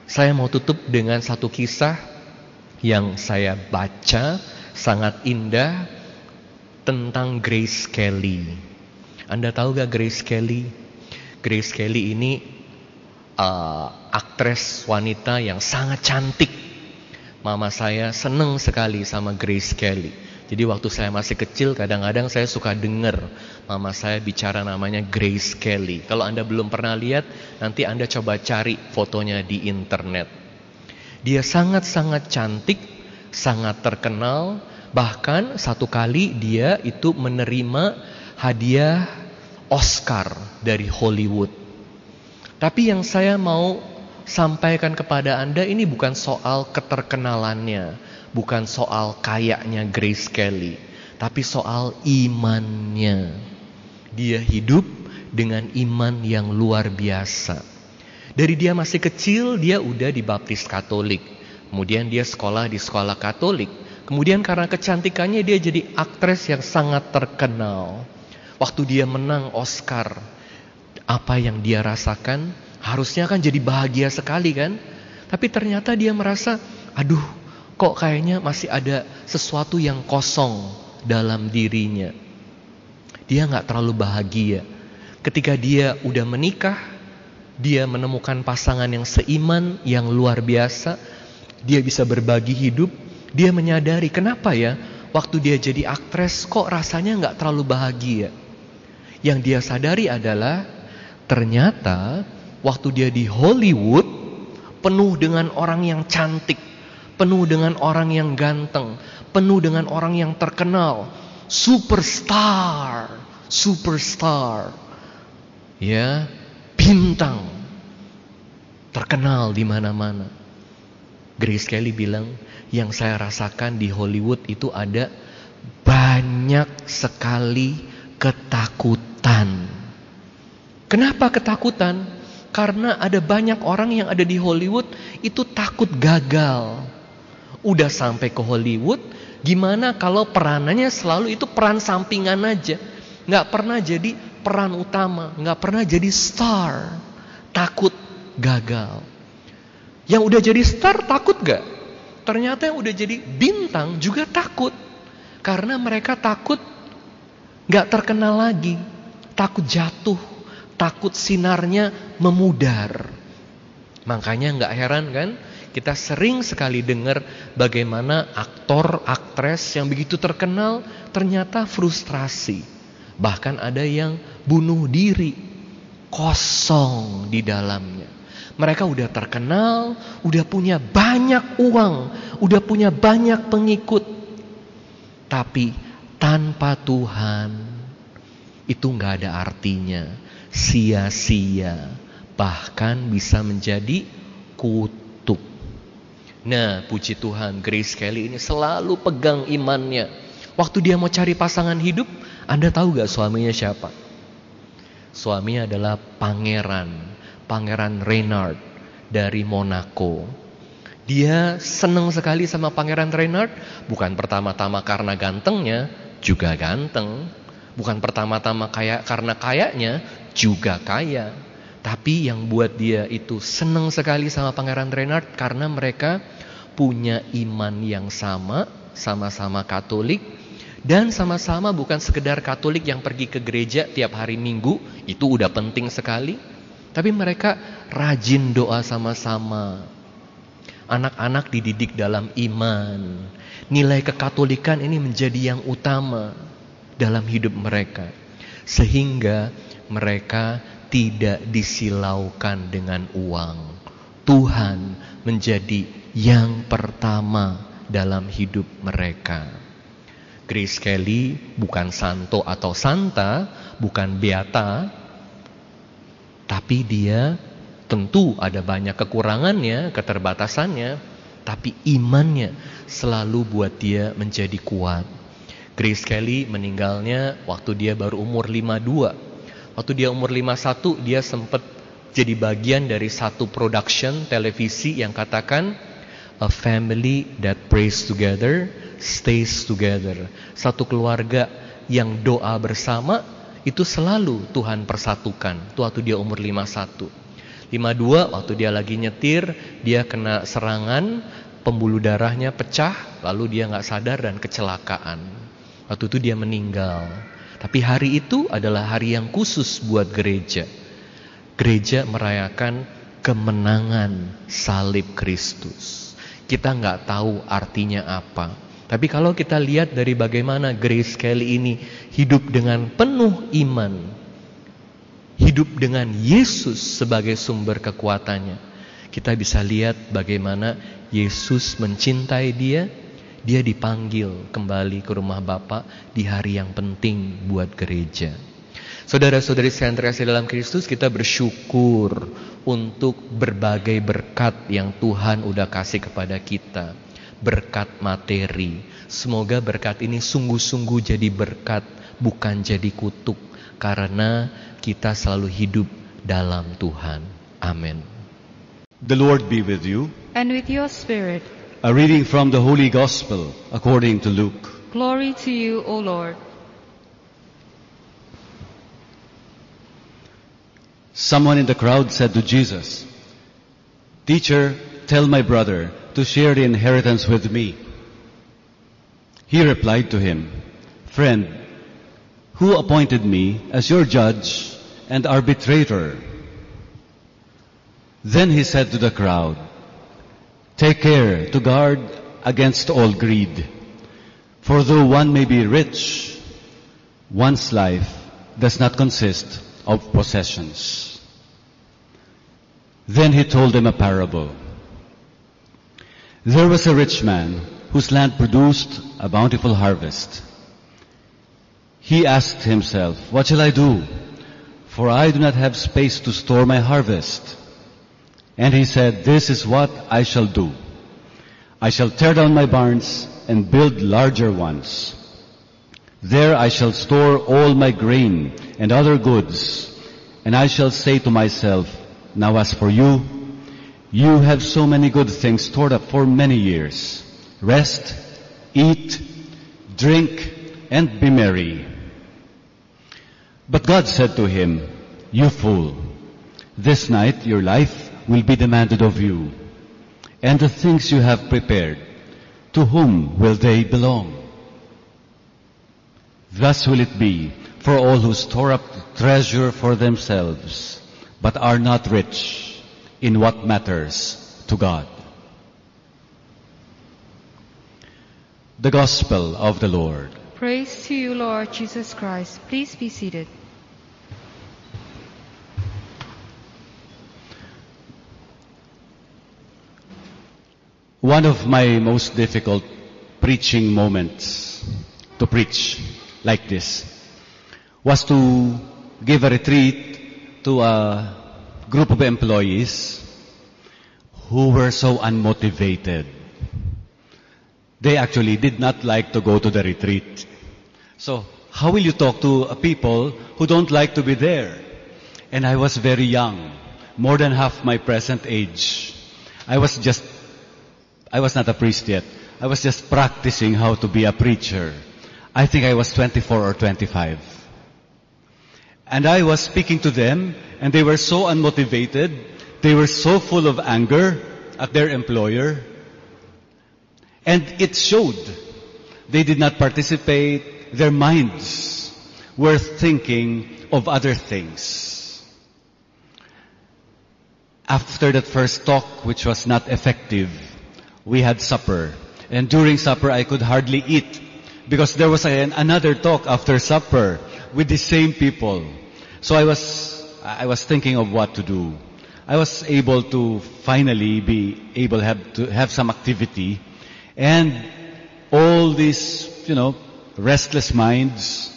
Saya mau tutup dengan satu kisah yang saya baca sangat indah tentang Grace Kelly. Anda tahu gak Grace Kelly? Grace Kelly ini uh, aktris wanita yang sangat cantik Mama saya seneng sekali sama Grace Kelly. Jadi waktu saya masih kecil kadang-kadang saya suka dengar mama saya bicara namanya Grace Kelly. Kalau Anda belum pernah lihat, nanti Anda coba cari fotonya di internet. Dia sangat-sangat cantik, sangat terkenal, bahkan satu kali dia itu menerima hadiah Oscar dari Hollywood. Tapi yang saya mau sampaikan kepada Anda ini bukan soal keterkenalannya, bukan soal kayaknya Grace Kelly, tapi soal imannya. Dia hidup dengan iman yang luar biasa. Dari dia masih kecil dia udah dibaptis Katolik. Kemudian dia sekolah di sekolah Katolik. Kemudian karena kecantikannya dia jadi aktris yang sangat terkenal. Waktu dia menang Oscar, apa yang dia rasakan? Harusnya kan jadi bahagia sekali kan? Tapi ternyata dia merasa, aduh kok kayaknya masih ada sesuatu yang kosong dalam dirinya. Dia nggak terlalu bahagia. Ketika dia udah menikah, dia menemukan pasangan yang seiman, yang luar biasa. Dia bisa berbagi hidup. Dia menyadari kenapa ya waktu dia jadi aktris kok rasanya nggak terlalu bahagia. Yang dia sadari adalah ternyata waktu dia di Hollywood penuh dengan orang yang cantik, penuh dengan orang yang ganteng, penuh dengan orang yang terkenal, superstar, superstar. Ya, bintang terkenal di mana-mana. Grace Kelly bilang, yang saya rasakan di Hollywood itu ada banyak sekali ketakutan. Kenapa ketakutan? Karena ada banyak orang yang ada di Hollywood itu takut gagal. Udah sampai ke Hollywood, gimana kalau peranannya selalu itu peran sampingan aja. Nggak pernah jadi peran utama, nggak pernah jadi star. Takut gagal. Yang udah jadi star takut gak? Ternyata yang udah jadi bintang juga takut. Karena mereka takut gak terkenal lagi. Takut jatuh takut sinarnya memudar. Makanya nggak heran kan kita sering sekali dengar bagaimana aktor, aktris yang begitu terkenal ternyata frustrasi. Bahkan ada yang bunuh diri, kosong di dalamnya. Mereka udah terkenal, udah punya banyak uang, udah punya banyak pengikut. Tapi tanpa Tuhan itu nggak ada artinya, sia-sia, bahkan bisa menjadi kutuk. Nah, puji Tuhan, Grace Kelly ini selalu pegang imannya. Waktu dia mau cari pasangan hidup, Anda tahu gak suaminya siapa? Suaminya adalah pangeran Pangeran Reynard dari Monaco. Dia senang sekali sama Pangeran Reynard, bukan pertama-tama karena gantengnya, juga ganteng. Bukan pertama-tama kaya karena kayaknya, juga kaya. Tapi yang buat dia itu senang sekali sama Pangeran Reynard karena mereka punya iman yang sama, sama-sama Katolik, dan sama-sama bukan sekedar Katolik yang pergi ke gereja tiap hari Minggu, itu udah penting sekali. Tapi mereka rajin doa sama-sama. Anak-anak dididik dalam iman. Nilai kekatolikan ini menjadi yang utama dalam hidup mereka. Sehingga mereka tidak disilaukan dengan uang. Tuhan menjadi yang pertama dalam hidup mereka. Grace Kelly bukan santo atau santa, bukan beata, tapi dia tentu ada banyak kekurangannya, keterbatasannya, tapi imannya selalu buat dia menjadi kuat. Grace Kelly meninggalnya waktu dia baru umur 52. Waktu dia umur 51 dia sempat jadi bagian dari satu production televisi yang katakan a family that prays together stays together. Satu keluarga yang doa bersama itu selalu Tuhan persatukan. Itu waktu dia umur 51. 52 waktu dia lagi nyetir, dia kena serangan, pembuluh darahnya pecah, lalu dia nggak sadar dan kecelakaan. Waktu itu dia meninggal. Tapi hari itu adalah hari yang khusus buat gereja. Gereja merayakan kemenangan salib Kristus. Kita nggak tahu artinya apa. Tapi kalau kita lihat dari bagaimana Grace Kelly ini hidup dengan penuh iman, hidup dengan Yesus sebagai sumber kekuatannya, kita bisa lihat bagaimana Yesus mencintai dia, dia dipanggil kembali ke rumah Bapa di hari yang penting buat gereja. Saudara-saudari yang terkasih dalam Kristus, kita bersyukur untuk berbagai berkat yang Tuhan udah kasih kepada kita berkat materi. Semoga berkat ini sungguh-sungguh jadi berkat, bukan jadi kutuk, karena kita selalu hidup dalam Tuhan. Amin. The Lord be with you. And with your spirit. A reading from the Holy Gospel according to Luke. Glory to you, O Lord. Someone in the crowd said to Jesus, Teacher, tell my brother to share the inheritance with me. He replied to him, Friend, who appointed me as your judge and arbitrator? Then he said to the crowd, Take care to guard against all greed. For though one may be rich, one's life does not consist of possessions. Then he told them a parable. There was a rich man whose land produced a bountiful harvest. He asked himself, What shall I do? For I do not have space to store my harvest. And he said, This is what I shall do. I shall tear down my barns and build larger ones. There I shall store all my grain and other goods. And I shall say to myself, Now as for you, you have so many good things stored up for many years. Rest, eat, drink, and be merry. But God said to him, You fool, this night your life will be demanded of you. And the things you have prepared, to whom will they belong? Thus will it be for all who store up treasure for themselves, but are not rich in what matters to God. The Gospel of the Lord. Praise to you, Lord Jesus Christ. Please be seated. One of my most difficult preaching moments to preach like this was to give a retreat to a group of employees who were so unmotivated. They actually did not like to go to the retreat. So, how will you talk to people who don't like to be there? And I was very young, more than half my present age. I was just, I was not a priest yet. I was just practicing how to be a preacher. I think I was 24 or 25. And I was speaking to them, and they were so unmotivated. They were so full of anger at their employer. And it showed. They did not participate. Their minds were thinking of other things. After that first talk, which was not effective, we had supper. And during supper, I could hardly eat because there was an, another talk after supper with the same people. So I was, I was thinking of what to do. I was able to finally be able have to have some activity and all these, you know, restless minds,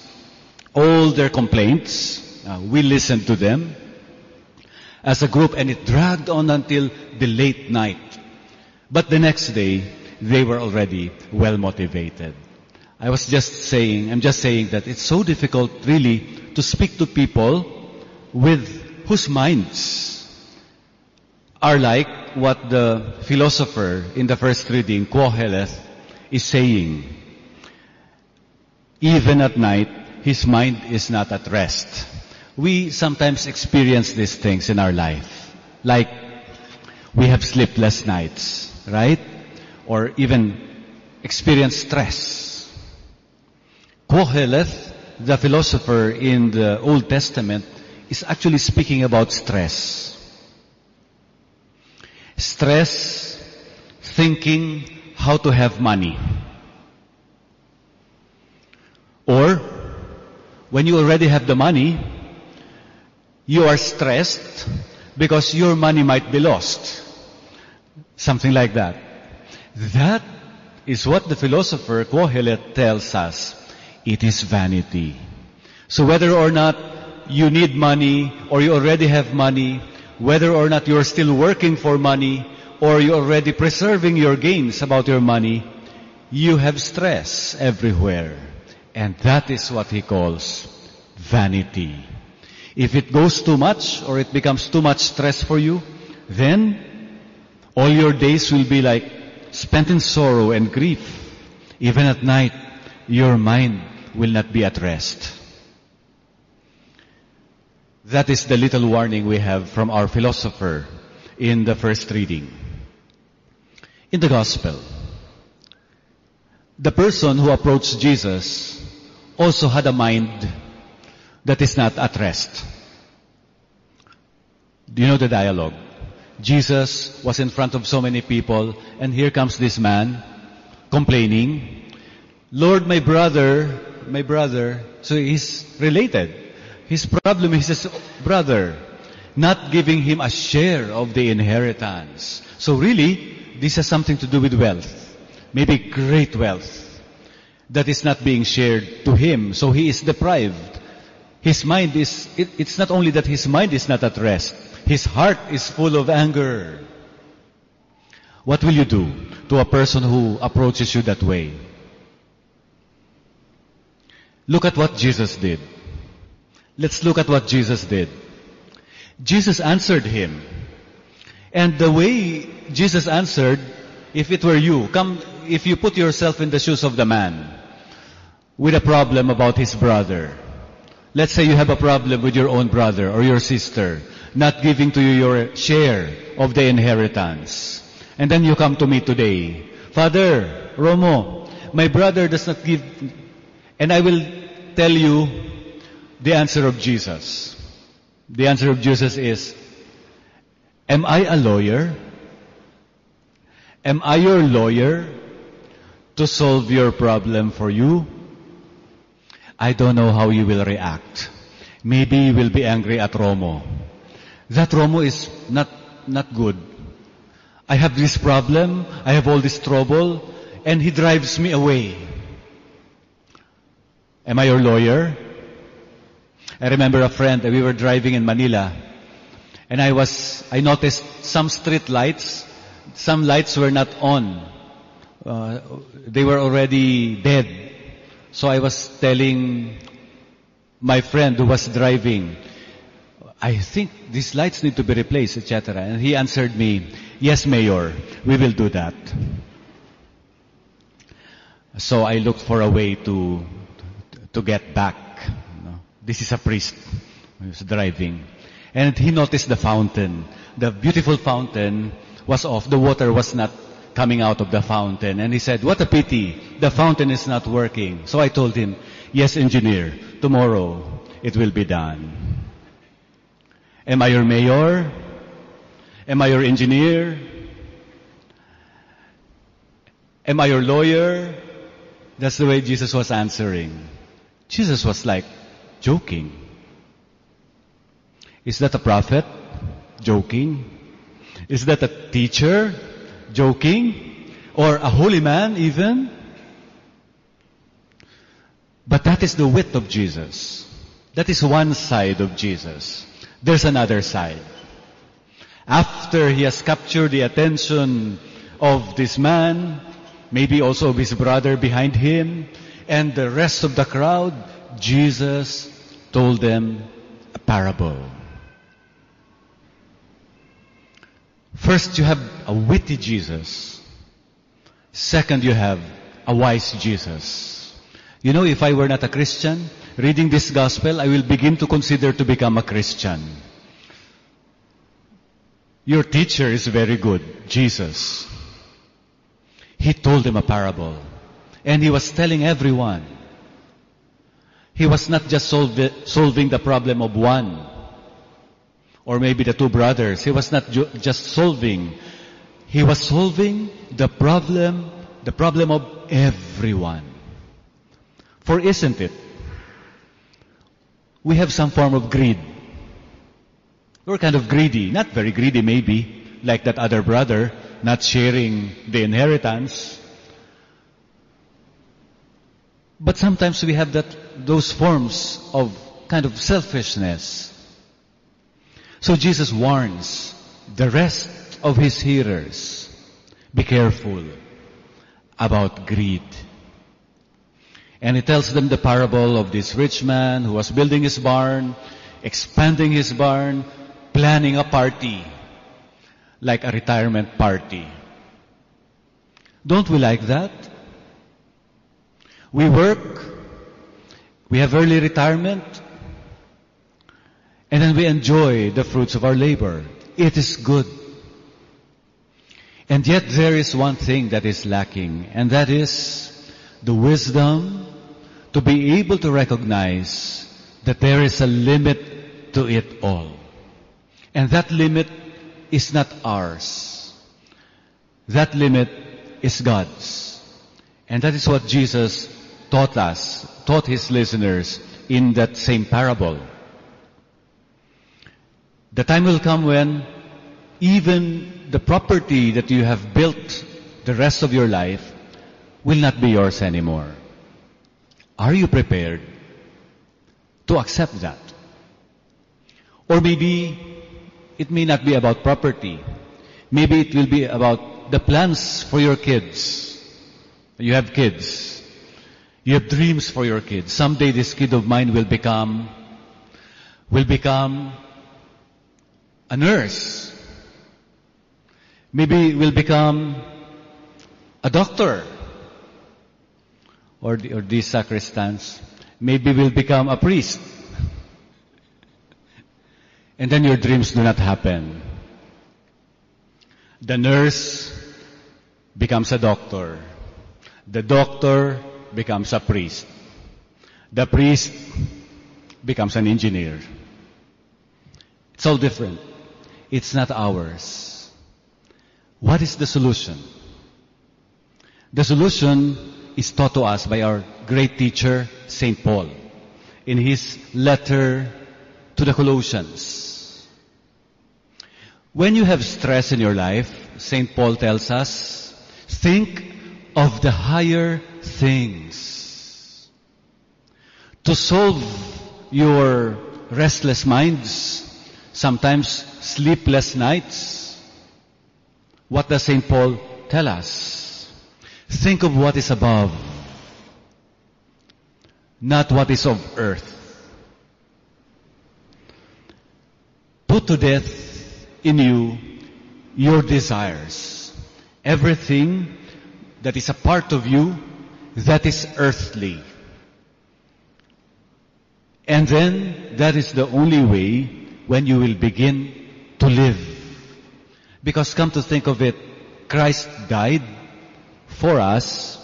all their complaints, uh, we listened to them as a group and it dragged on until the late night. But the next day, they were already well motivated. I was just saying, I'm just saying that it's so difficult really to speak to people with whose minds are like what the philosopher in the first reading, Koheleth, is saying. Even at night, his mind is not at rest. We sometimes experience these things in our life. Like, we have sleepless nights, right? Or even experience stress. Koheleth, the philosopher in the Old Testament, is actually speaking about stress. Stress, thinking how to have money. Or, when you already have the money, you are stressed because your money might be lost. Something like that. That is what the philosopher Kohelet tells us. It is vanity. So whether or not you need money or you already have money, whether or not you're still working for money or you're already preserving your gains about your money, you have stress everywhere. And that is what he calls vanity. If it goes too much or it becomes too much stress for you, then all your days will be like spent in sorrow and grief. Even at night, your mind will not be at rest. That is the little warning we have from our philosopher in the first reading. In the gospel, the person who approached Jesus also had a mind that is not at rest. Do you know the dialogue? Jesus was in front of so many people and here comes this man complaining, Lord, my brother, my brother, so he's related. His problem is his brother not giving him a share of the inheritance. So really, this has something to do with wealth. Maybe great wealth that is not being shared to him. So he is deprived. His mind is, it, it's not only that his mind is not at rest. His heart is full of anger. What will you do to a person who approaches you that way? Look at what Jesus did. Let's look at what Jesus did. Jesus answered him. And the way Jesus answered, if it were you, come, if you put yourself in the shoes of the man with a problem about his brother. Let's say you have a problem with your own brother or your sister, not giving to you your share of the inheritance. And then you come to me today. Father, Romo, my brother does not give, and I will tell you the answer of Jesus. The answer of Jesus is, Am I a lawyer? Am I your lawyer to solve your problem for you? I don't know how you will react. Maybe you will be angry at Romo. That Romo is not, not good. I have this problem, I have all this trouble, and he drives me away. Am I your lawyer? I remember a friend, that we were driving in Manila, and I was, I noticed some street lights, some lights were not on. Uh, they were already dead. So I was telling my friend who was driving, I think these lights need to be replaced, etc. And he answered me, yes, Mayor, we will do that. So I looked for a way to, to get back. This is a priest who was driving. And he noticed the fountain. The beautiful fountain was off. The water was not coming out of the fountain. And he said, what a pity. The fountain is not working. So I told him, yes, engineer, tomorrow it will be done. Am I your mayor? Am I your engineer? Am I your lawyer? That's the way Jesus was answering. Jesus was like joking. Is that a prophet? Joking. Is that a teacher? Joking? Or a holy man even? But that is the width of Jesus. That is one side of Jesus. There's another side. After he has captured the attention of this man, maybe also of his brother behind him, and the rest of the crowd, Jesus told them a parable. First, you have a witty Jesus. Second, you have a wise Jesus. You know, if I were not a Christian, reading this gospel, I will begin to consider to become a Christian. Your teacher is very good, Jesus. He told them a parable. And he was telling everyone. He was not just solve, solving the problem of one. Or maybe the two brothers. He was not ju- just solving. He was solving the problem, the problem of everyone. For isn't it? We have some form of greed. We're kind of greedy. Not very greedy maybe, like that other brother, not sharing the inheritance. But sometimes we have that, those forms of kind of selfishness. So Jesus warns the rest of his hearers, be careful about greed. And he tells them the parable of this rich man who was building his barn, expanding his barn, planning a party, like a retirement party. Don't we like that? We work, we have early retirement, and then we enjoy the fruits of our labor. It is good. And yet there is one thing that is lacking, and that is the wisdom to be able to recognize that there is a limit to it all. And that limit is not ours. That limit is God's. And that is what Jesus taught us, taught his listeners in that same parable. The time will come when even the property that you have built the rest of your life will not be yours anymore. Are you prepared to accept that? Or maybe it may not be about property. Maybe it will be about the plans for your kids. You have kids. You have dreams for your kids. Someday this kid of mine will become, will become a nurse. Maybe will become a doctor. Or, the, or these sacristans. Maybe will become a priest. And then your dreams do not happen. The nurse becomes a doctor. The doctor becomes a priest. The priest becomes an engineer. It's all different. It's not ours. What is the solution? The solution is taught to us by our great teacher, St. Paul, in his letter to the Colossians. When you have stress in your life, St. Paul tells us, think of the higher things. To solve your restless minds, sometimes sleepless nights, what does St. Paul tell us? Think of what is above, not what is of earth. Put to death in you your desires. Everything that is a part of you that is earthly. And then that is the only way when you will begin to live. Because come to think of it, Christ died for us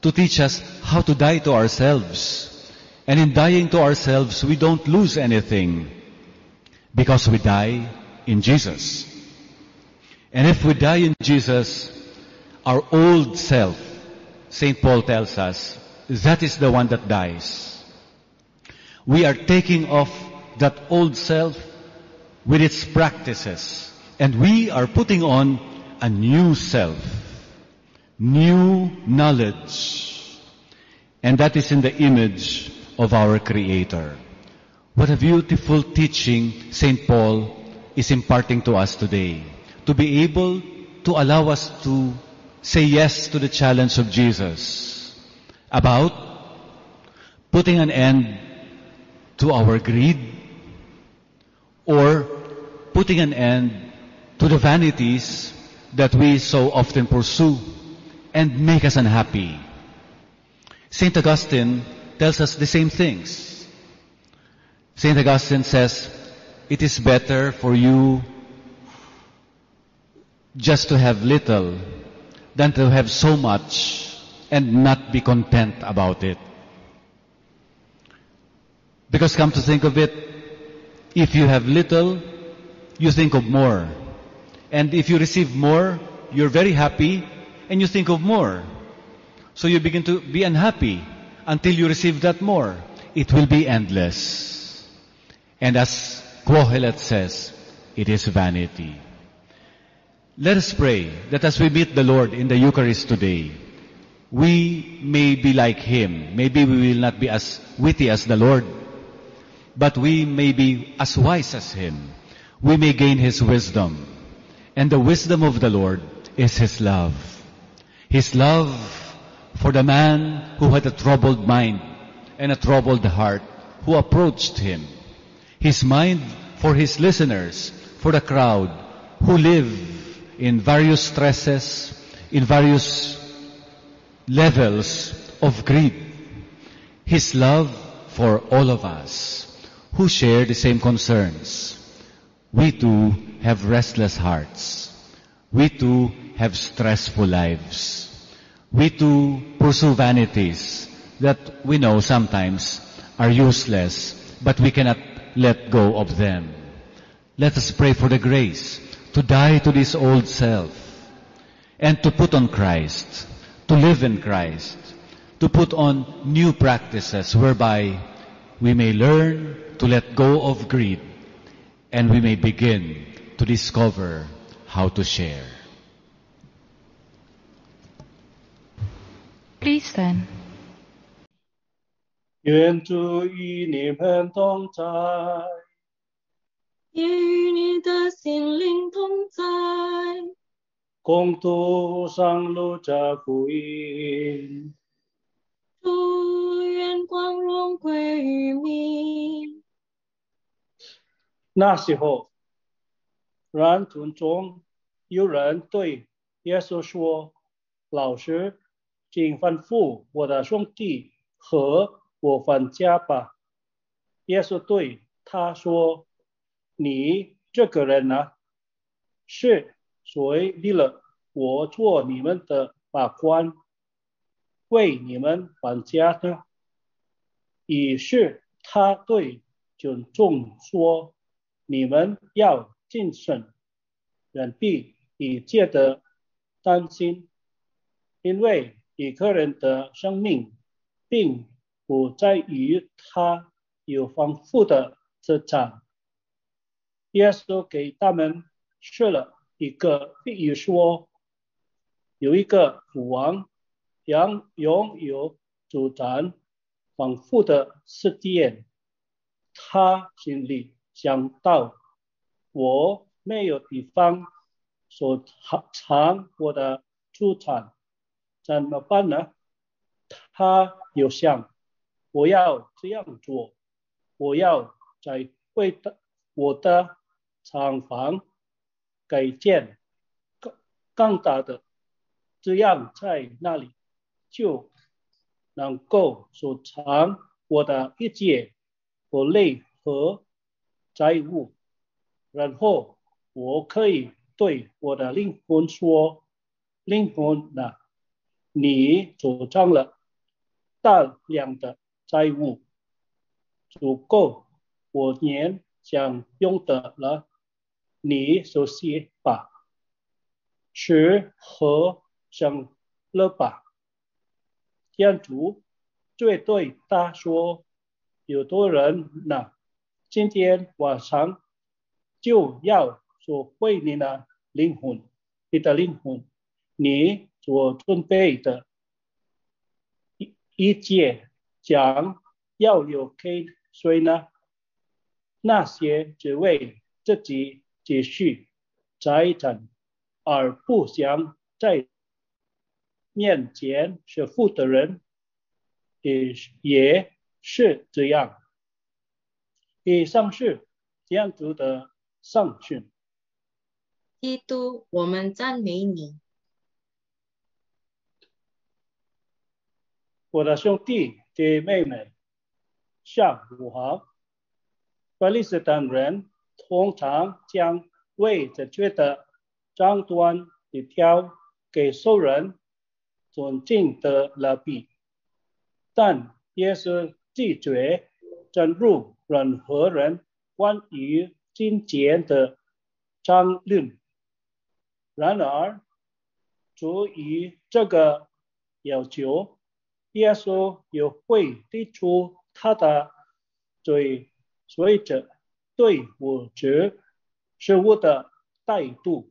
to teach us how to die to ourselves. And in dying to ourselves, we don't lose anything because we die in Jesus. And if we die in Jesus, our old self, St. Paul tells us, that is the one that dies. We are taking off that old self with its practices. And we are putting on a new self, new knowledge. And that is in the image of our Creator. What a beautiful teaching St. Paul is imparting to us today. To be able to allow us to say yes to the challenge of Jesus about putting an end to our greed or putting an end to the vanities that we so often pursue and make us unhappy. St. Augustine tells us the same things. St. Augustine says, it is better for you just to have little than to have so much and not be content about it. Because come to think of it, if you have little, you think of more. And if you receive more, you're very happy and you think of more. So you begin to be unhappy until you receive that more. It will be endless. And as Kohelet says, it is vanity. Let us pray that as we meet the Lord in the Eucharist today, we may be like Him. Maybe we will not be as witty as the Lord, but we may be as wise as Him. We may gain His wisdom. And the wisdom of the Lord is His love. His love for the man who had a troubled mind and a troubled heart, who approached Him his mind for his listeners, for the crowd who live in various stresses, in various levels of greed. His love for all of us who share the same concerns. We too have restless hearts. We too have stressful lives. We too pursue vanities that we know sometimes are useless, but we cannot let go of them. Let us pray for the grace to die to this old self and to put on Christ, to live in Christ, to put on new practices whereby we may learn to let go of greed and we may begin to discover how to share. Please stand. 愿主与你们同在，也与你的心灵同在。共度上路这福音。祝愿光荣归于你。那时候，人群中有人对耶稣说：“老师，请吩咐我的兄弟和。”我返家吧。耶稣对他说：“你这个人呢，是谁立了我做你们的法官，为你们返家呢？”于是他对群众说：“你们要谨慎，人必以戒的担心，因为一个人的生命并。”不在于他有丰富的资产。耶稣给他们设了一个比喻说，有一个父王，拥拥有主张丰富的世界，他心里想到，我没有地方所藏藏我的出产，怎么办呢？他又想，我要这样做，我要在为的我的厂房改建更更大的，这样在那里就能够收藏我的一切不累和债务，然后我可以对我的灵魂说：“灵魂呐，你主张了大量的债务，足够我年享用的了，你熟悉吧？吃喝享乐吧。”天主最对他说：“有多人呢？今天晚上就要赎回你的灵魂，你的灵魂，你所准备的一一切将要留给谁呢？那些只为自己积蓄财产而不想在面前是富的人，也也是这样。以上是这样子的上训。基督，我们赞美你。我的兄弟姐妹们，下午好。巴勒斯坦人通常将未正确的张端一条给受人尊敬的拉比，但也是拒绝正入任何人关于金钱的争论。然而，出于这个要求，耶稣也会提出他的对随者对物质事物的态度。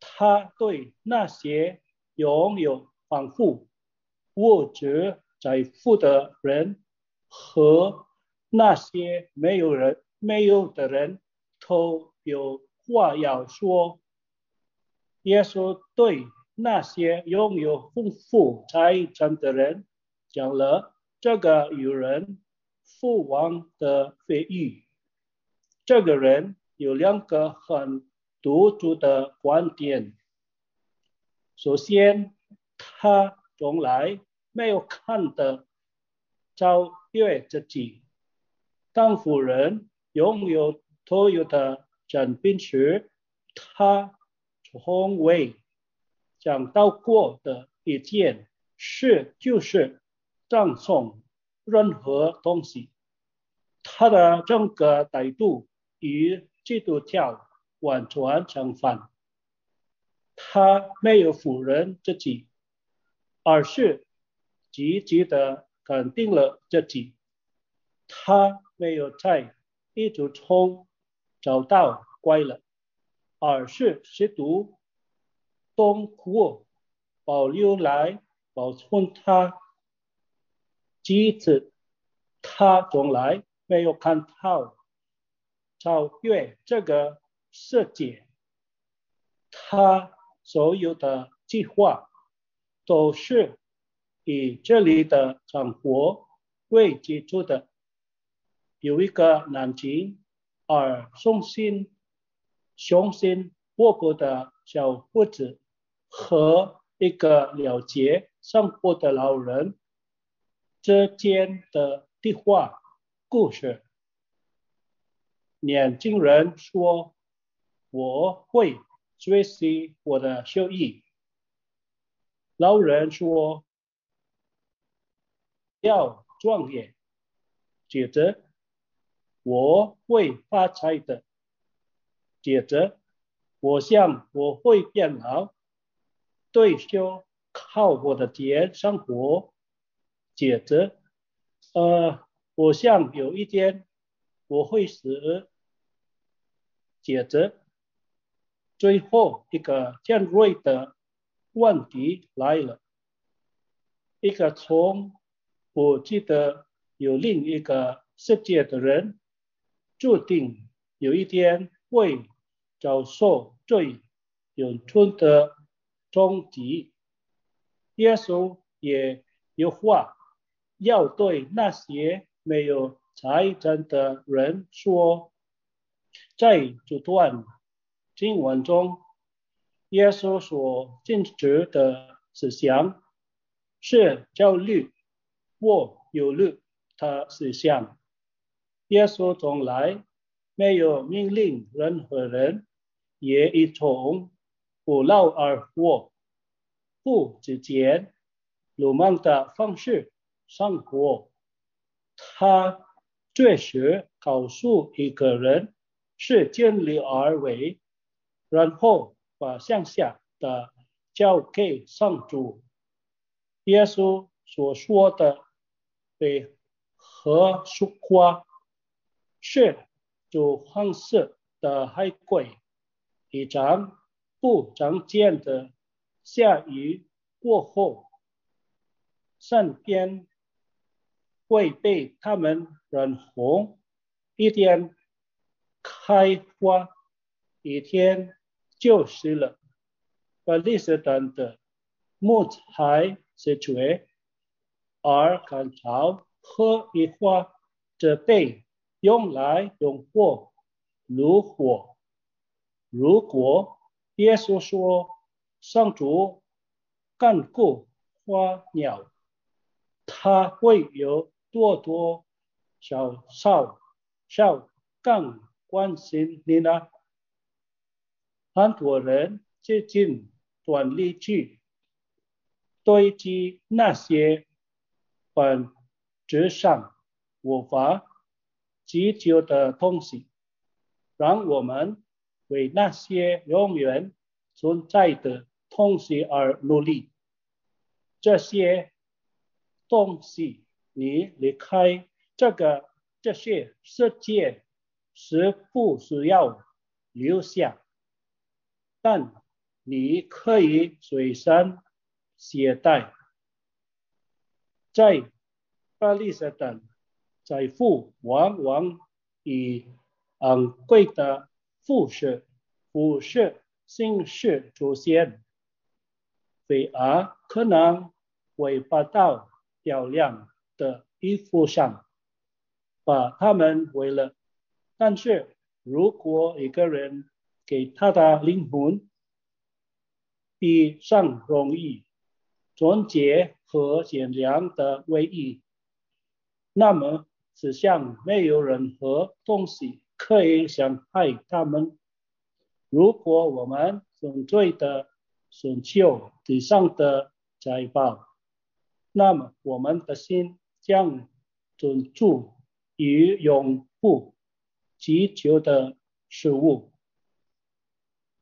他对那些拥有丰富物质财富的人和那些没有人没有的人都有话要说。耶稣对那些拥有丰富财产的人讲了这个有人父王的非议。这个人有两个很独特的观点。首先，他从来没有看的超越自己。当富人拥有所有的产品时，他从未讲到过的一件事就是赠送任何东西。他的整个态度与基督教完全相反。他没有否认自己，而是积极的肯定了自己。他没有在一直中找到快乐。而是试图通过保留来保存它。其次，他从来没有看到超越这个世界。他所有的计划都是以这里的生活为基础的。有一个南京而雄心。雄心勃勃的小伙子和一个了解生活的老人之间的对话故事。年轻人说：“我会学习我的手艺。”老人说：“要创业。”接着，我会发财的。接着，我想我会变老，退休靠我的钱生活。接着，呃，我想有一天我会死。接着，最后一个尖锐的问题来了：一个从我记得有另一个世界的人，注定有一天会遭受最永存的终极。耶稣也有话要对那些没有财产的人说，在这段经文中，耶稣所禁止的思想是焦虑或忧虑的思想。耶稣从来没有命令任何人也一同不劳而获。不之间鲁莽的方式生活，他确实告诉一个人是尽力而为，然后把剩下的交给上主。耶稣所说的被和说话是主黄色的海龟，一张不常见的。下雨过后，山边会被他们染红，一天开花，一天就死了。把历史等的木材是绝，而干草和一花则被用来用火炉火。如果耶稣说。上主干过花鸟，他会有多多少少少更关心你呢？很多人接近短力去堆积那些本质上无法急救的东西，让我们为那些永远存在的。东西而努力，这些东西你离开这个这些世界是不需要留下，但你可以随身携带。在巴黎斯坦，财富往往以昂贵的服饰、服饰形式出现。反而可能会爬到漂亮的衣服上，把它们毁了。但是如果一个人给他的灵魂比上容易、纯洁和善良的唯一，那么此上没有任何东西可以伤害他们。如果我们纯粹的寻求地上的财宝，那么我们的心将专注于永不祈求的事物。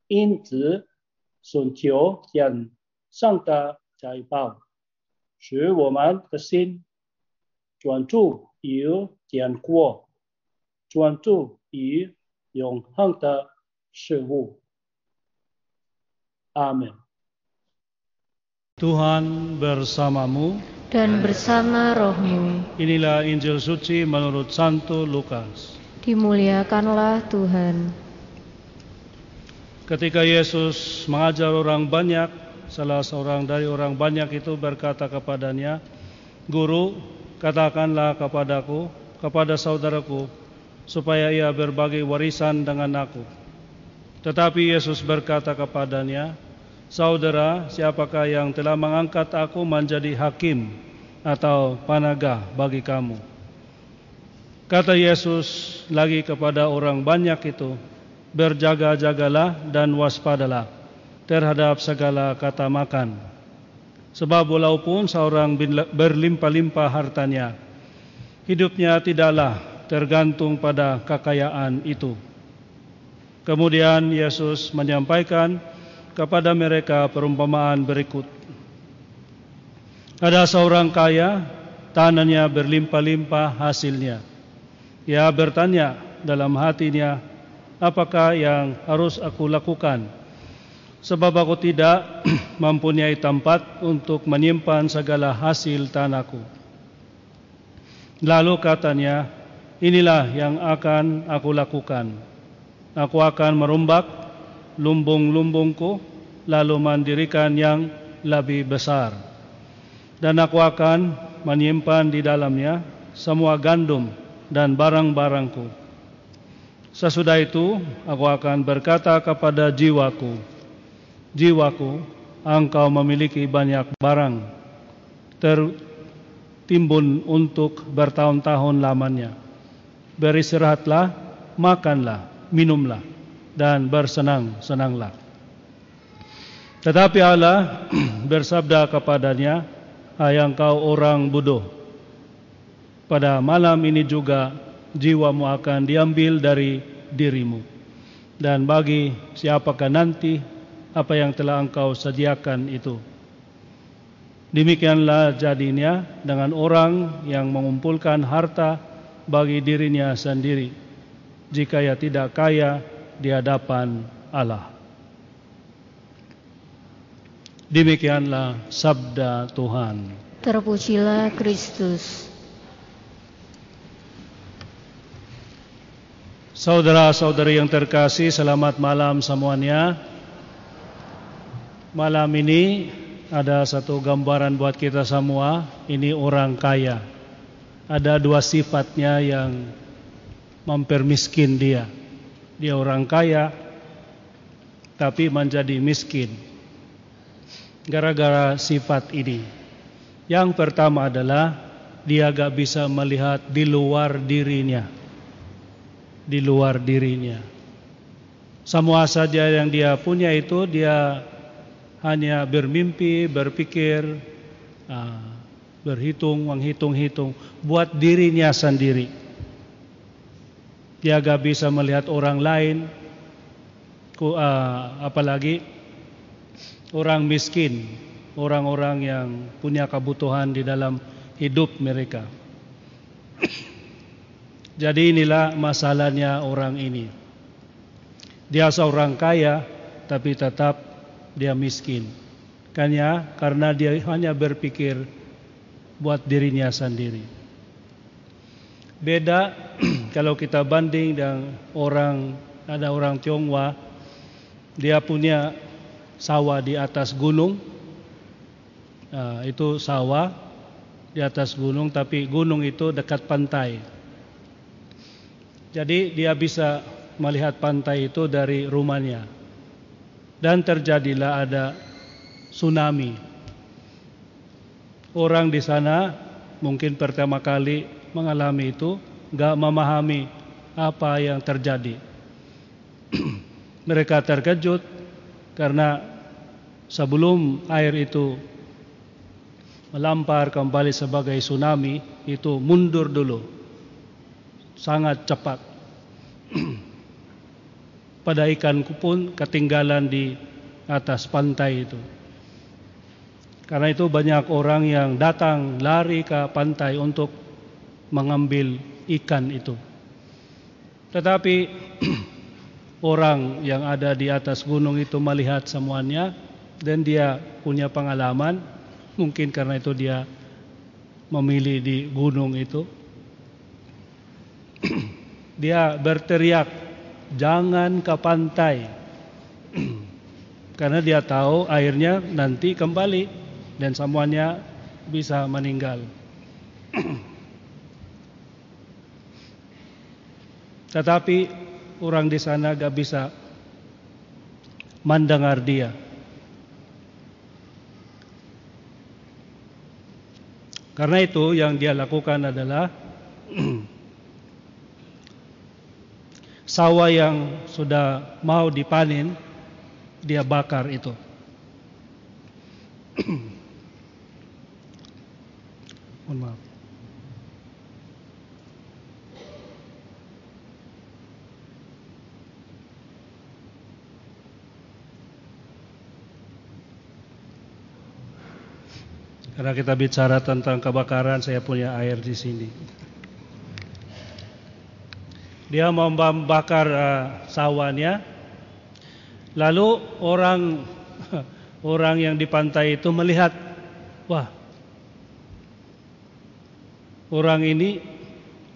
因此，寻求天上的财宝，使我们的心专注于坚果，专注于永恒的事物。Amin. Tuhan bersamamu dan bersama rohmu. Inilah Injil suci menurut Santo Lukas. Dimuliakanlah Tuhan. Ketika Yesus mengajar orang banyak, salah seorang dari orang banyak itu berkata kepadanya, Guru, katakanlah kepadaku, kepada saudaraku, supaya ia berbagi warisan dengan aku. Tetapi Yesus berkata kepadanya, Saudara, siapakah yang telah mengangkat aku menjadi hakim atau panagah bagi kamu? Kata Yesus lagi kepada orang banyak itu, berjaga-jagalah dan waspadalah terhadap segala kata makan. Sebab walaupun seorang berlimpah-limpah hartanya, hidupnya tidaklah tergantung pada kekayaan itu. Kemudian Yesus menyampaikan kepada mereka perumpamaan berikut. Ada seorang kaya, tanahnya berlimpah-limpah hasilnya. Ia bertanya dalam hatinya, apakah yang harus aku lakukan sebab aku tidak mempunyai tempat untuk menyimpan segala hasil tanahku. Lalu katanya, inilah yang akan aku lakukan. Aku akan merumbak lumbung-lumbungku, lalu mendirikan yang lebih besar. Dan aku akan menyimpan di dalamnya semua gandum dan barang-barangku. Sesudah itu, aku akan berkata kepada jiwaku, jiwaku, engkau memiliki banyak barang tertimbun untuk bertahun-tahun lamanya. Beristirahatlah, makanlah, minumlah, dan bersenang-senanglah. Tetapi Allah bersabda kepadanya, Hai engkau orang bodoh, pada malam ini juga jiwamu akan diambil dari dirimu. Dan bagi siapakah nanti apa yang telah engkau sediakan itu. Demikianlah jadinya dengan orang yang mengumpulkan harta bagi dirinya sendiri jika ia tidak kaya di hadapan Allah. Demikianlah sabda Tuhan. Terpujilah Kristus. Saudara-saudari yang terkasih, selamat malam semuanya. Malam ini ada satu gambaran buat kita semua. Ini orang kaya. Ada dua sifatnya yang mempermiskin dia. Dia orang kaya tapi menjadi miskin. Gara-gara sifat ini. Yang pertama adalah dia gak bisa melihat di luar dirinya. Di luar dirinya. Semua saja yang dia punya itu dia hanya bermimpi, berpikir, uh, berhitung, menghitung-hitung buat dirinya sendiri. Dia gak bisa melihat orang lain, uh, apalagi orang miskin, orang-orang yang punya kebutuhan di dalam hidup mereka. Jadi inilah masalahnya orang ini. Dia seorang kaya tapi tetap dia miskin. Kanya karena dia hanya berpikir buat dirinya sendiri. Beda kalau kita banding dengan orang ada orang Tionghoa dia punya sawah di atas gunung. Nah, itu sawah di atas gunung tapi gunung itu dekat pantai. Jadi dia bisa melihat pantai itu dari rumahnya dan terjadilah ada tsunami. Orang di sana mungkin pertama kali mengalami itu nggak memahami apa yang terjadi. Mereka terkejut karena sebelum air itu melampar kembali sebagai tsunami itu mundur dulu sangat cepat pada ikan pun ketinggalan di atas pantai itu. Karena itu banyak orang yang datang lari ke pantai untuk mengambil ikan itu. Tetapi orang yang ada di atas gunung itu melihat semuanya dan dia punya pengalaman, mungkin karena itu dia memilih di gunung itu. dia berteriak jangan ke pantai. Karena dia tahu airnya nanti kembali dan semuanya bisa meninggal. Tetapi orang di sana gak bisa mendengar dia. Karena itu yang dia lakukan adalah sawah yang sudah mau dipanen dia bakar itu. Mohon maaf. Karena kita bicara tentang kebakaran, saya punya air di sini. Dia membakar uh, sawahnya, Lalu orang orang yang di pantai itu melihat, wah, orang ini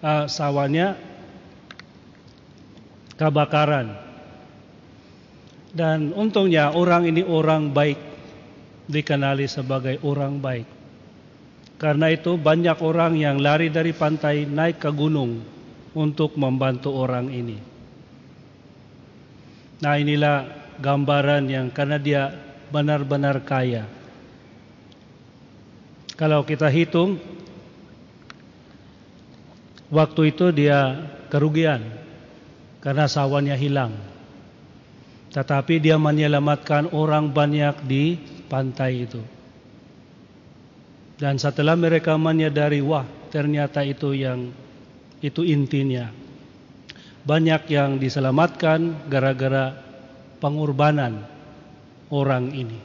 uh, sawahnya kebakaran. Dan untungnya orang ini orang baik, dikenali sebagai orang baik. Karena itu banyak orang yang lari dari pantai naik ke gunung untuk membantu orang ini. Nah inilah gambaran yang karena dia benar-benar kaya. Kalau kita hitung, waktu itu dia kerugian karena sawahnya hilang. Tetapi dia menyelamatkan orang banyak di pantai itu. Dan setelah mereka menyadari, wah ternyata itu yang itu intinya. Banyak yang diselamatkan gara-gara pengorbanan orang ini.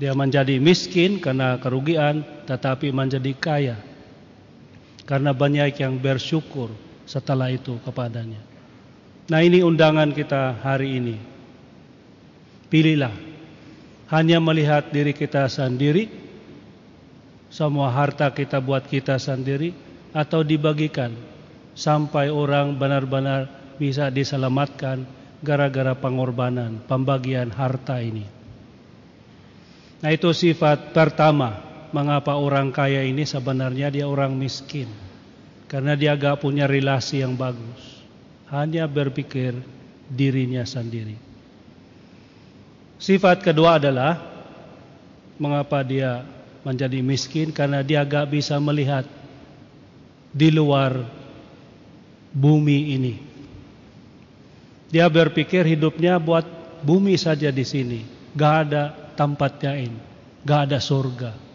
Dia menjadi miskin karena kerugian, tetapi menjadi kaya karena banyak yang bersyukur setelah itu kepadanya. Nah ini undangan kita hari ini. Pilihlah hanya melihat diri kita sendiri, semua harta kita buat kita sendiri, atau dibagikan sampai orang benar-benar bisa diselamatkan gara-gara pengorbanan, pembagian harta ini. Nah itu sifat pertama mengapa orang kaya ini sebenarnya dia orang miskin. Karena dia gak punya relasi yang bagus. Hanya berpikir dirinya sendiri. Sifat kedua adalah mengapa dia menjadi miskin karena dia gak bisa melihat di luar bumi ini. Dia berpikir hidupnya buat bumi saja di sini, gak ada tempat lain, gak ada surga.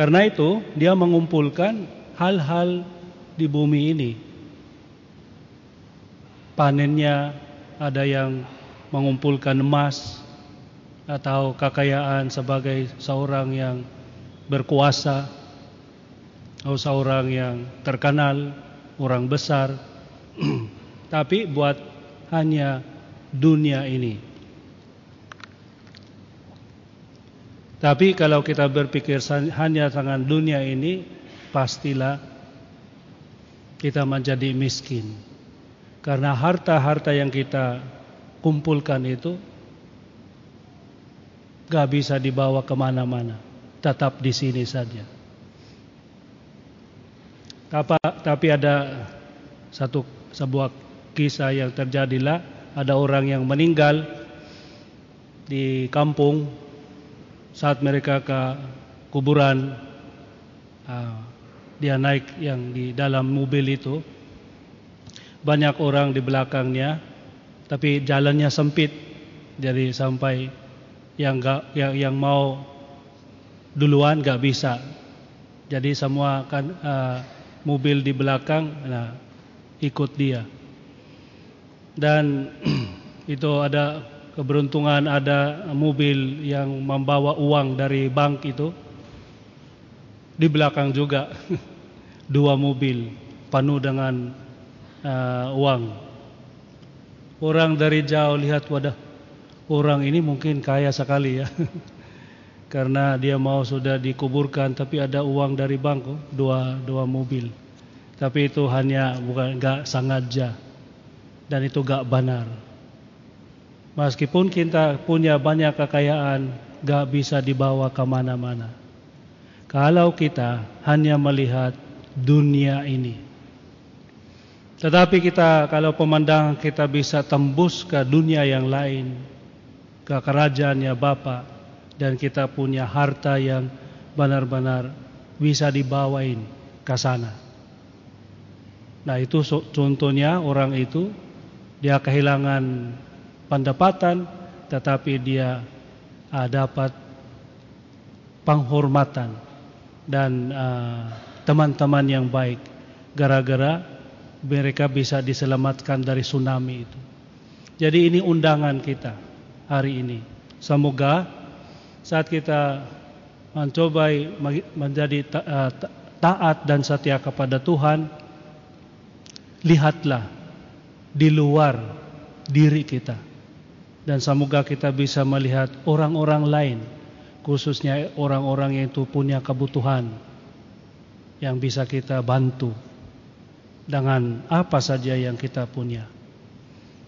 Karena itu dia mengumpulkan hal-hal di bumi ini. Panennya ada yang mengumpulkan emas atau kekayaan sebagai seorang yang berkuasa atau seorang yang terkenal, orang besar. Tapi buat hanya dunia ini. Tapi kalau kita berpikir hanya dengan dunia ini, pastilah kita menjadi miskin. Karena harta-harta yang kita kumpulkan itu gak bisa dibawa ke mana-mana. Tetap di sini saja. Tapi ada satu sebuah kisah yang terjadilah ada orang yang meninggal di kampung saat mereka ke kuburan ah, dia naik yang di dalam mobil itu. Banyak orang di belakangnya tapi jalannya sempit. Jadi sampai yang gak, yang, yang mau duluan gak bisa. Jadi semua kan uh, mobil di belakang nah, ikut dia. Dan itu ada keberuntungan ada mobil yang membawa uang dari bank itu di belakang juga dua mobil penuh dengan uh, uang. Orang dari jauh lihat wadah orang ini mungkin kaya sekali ya. Karena dia mau sudah dikuburkan tapi ada uang dari bank oh, dua dua mobil. Tapi itu hanya bukan enggak sengaja dan itu enggak benar. Meskipun kita punya banyak kekayaan, enggak bisa dibawa ke mana-mana. Kalau kita hanya melihat dunia ini. Tetapi kita kalau pemandangan kita bisa tembus ke dunia yang lain, ke kerajaannya Bapa dan kita punya harta yang benar-benar bisa dibawain ke sana. Nah itu contohnya orang itu dia kehilangan pendapatan tetapi dia uh, dapat penghormatan dan uh, teman-teman uh, yang baik gara-gara mereka bisa diselamatkan dari tsunami itu. Jadi ini undangan kita hari ini. Semoga saat kita mencoba menjadi uh, taat dan setia kepada Tuhan, lihatlah di luar diri kita. Dan semoga kita bisa melihat orang-orang lain, khususnya orang-orang yang itu punya kebutuhan yang bisa kita bantu dengan apa saja yang kita punya.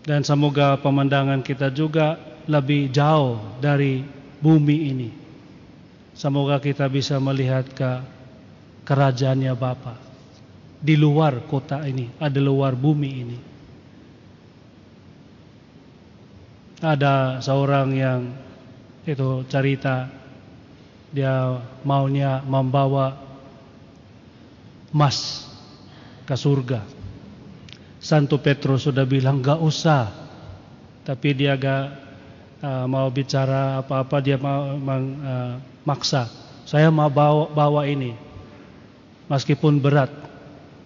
Dan semoga pemandangan kita juga lebih jauh dari bumi ini. Semoga kita bisa melihat ke kerajaannya Bapa di luar kota ini, ada luar bumi ini. Ada seorang yang itu cerita dia maunya membawa emas ke surga. Santo Petrus sudah bilang gak usah, tapi dia gak uh, mau bicara apa-apa dia mau uh, maksa. Saya mau bawa, bawa ini, meskipun berat.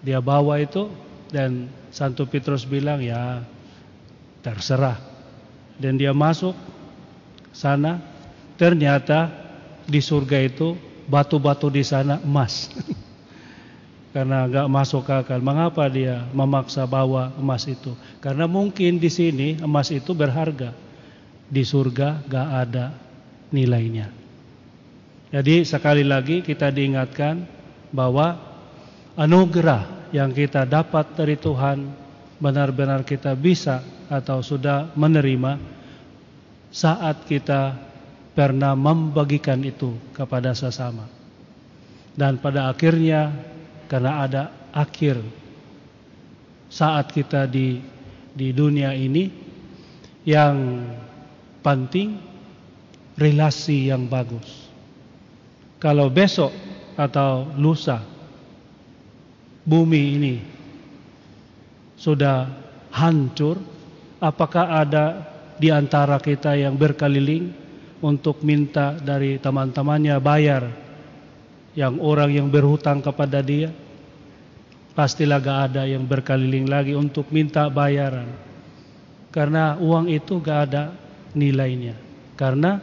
Dia bawa itu dan Santo Petrus bilang ya terserah. Dan dia masuk sana, ternyata di surga itu batu-batu di sana emas. karena nggak masuk akal. Mengapa dia memaksa bawa emas itu? Karena mungkin di sini emas itu berharga, di surga nggak ada nilainya. Jadi sekali lagi kita diingatkan bahwa anugerah yang kita dapat dari Tuhan benar-benar kita bisa atau sudah menerima saat kita pernah membagikan itu kepada sesama. Dan pada akhirnya karena ada akhir saat kita di di dunia ini yang penting relasi yang bagus. Kalau besok atau lusa bumi ini sudah hancur, apakah ada di antara kita yang berkeliling untuk minta dari teman-temannya bayar yang orang yang berhutang kepada dia? Pastilah gak ada yang berkeliling lagi untuk minta bayaran. Karena uang itu gak ada nilainya. Karena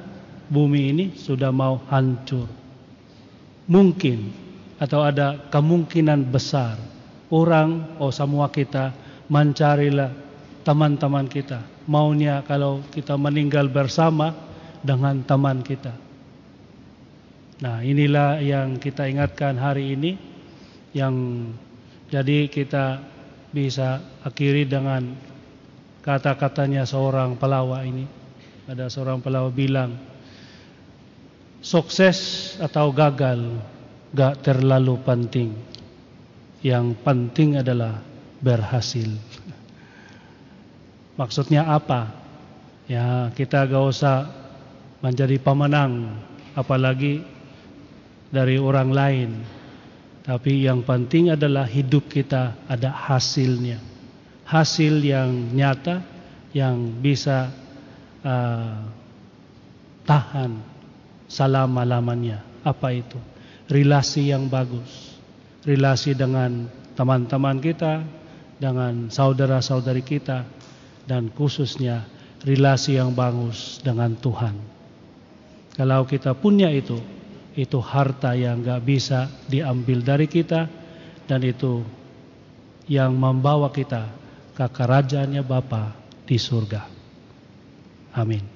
bumi ini sudah mau hancur. Mungkin atau ada kemungkinan besar orang oh semua kita mencarilah teman-teman kita maunya kalau kita meninggal bersama dengan teman kita Nah, inilah yang kita ingatkan hari ini yang jadi kita bisa akhiri dengan kata-katanya seorang pelawak ini. Ada seorang pelawak bilang, sukses atau gagal gak terlalu penting. Yang penting adalah berhasil. Maksudnya apa? Ya kita gak usah menjadi pemenang, apalagi dari orang lain. Tapi yang penting adalah hidup kita ada hasilnya. Hasil yang nyata yang bisa uh, tahan selama-lamanya. Apa itu? Relasi yang bagus. Relasi dengan teman-teman kita, dengan saudara-saudari kita, dan khususnya relasi yang bagus dengan Tuhan. Kalau kita punya itu, itu harta yang gak bisa diambil dari kita dan itu yang membawa kita ke kerajaannya Bapa di surga. Amin.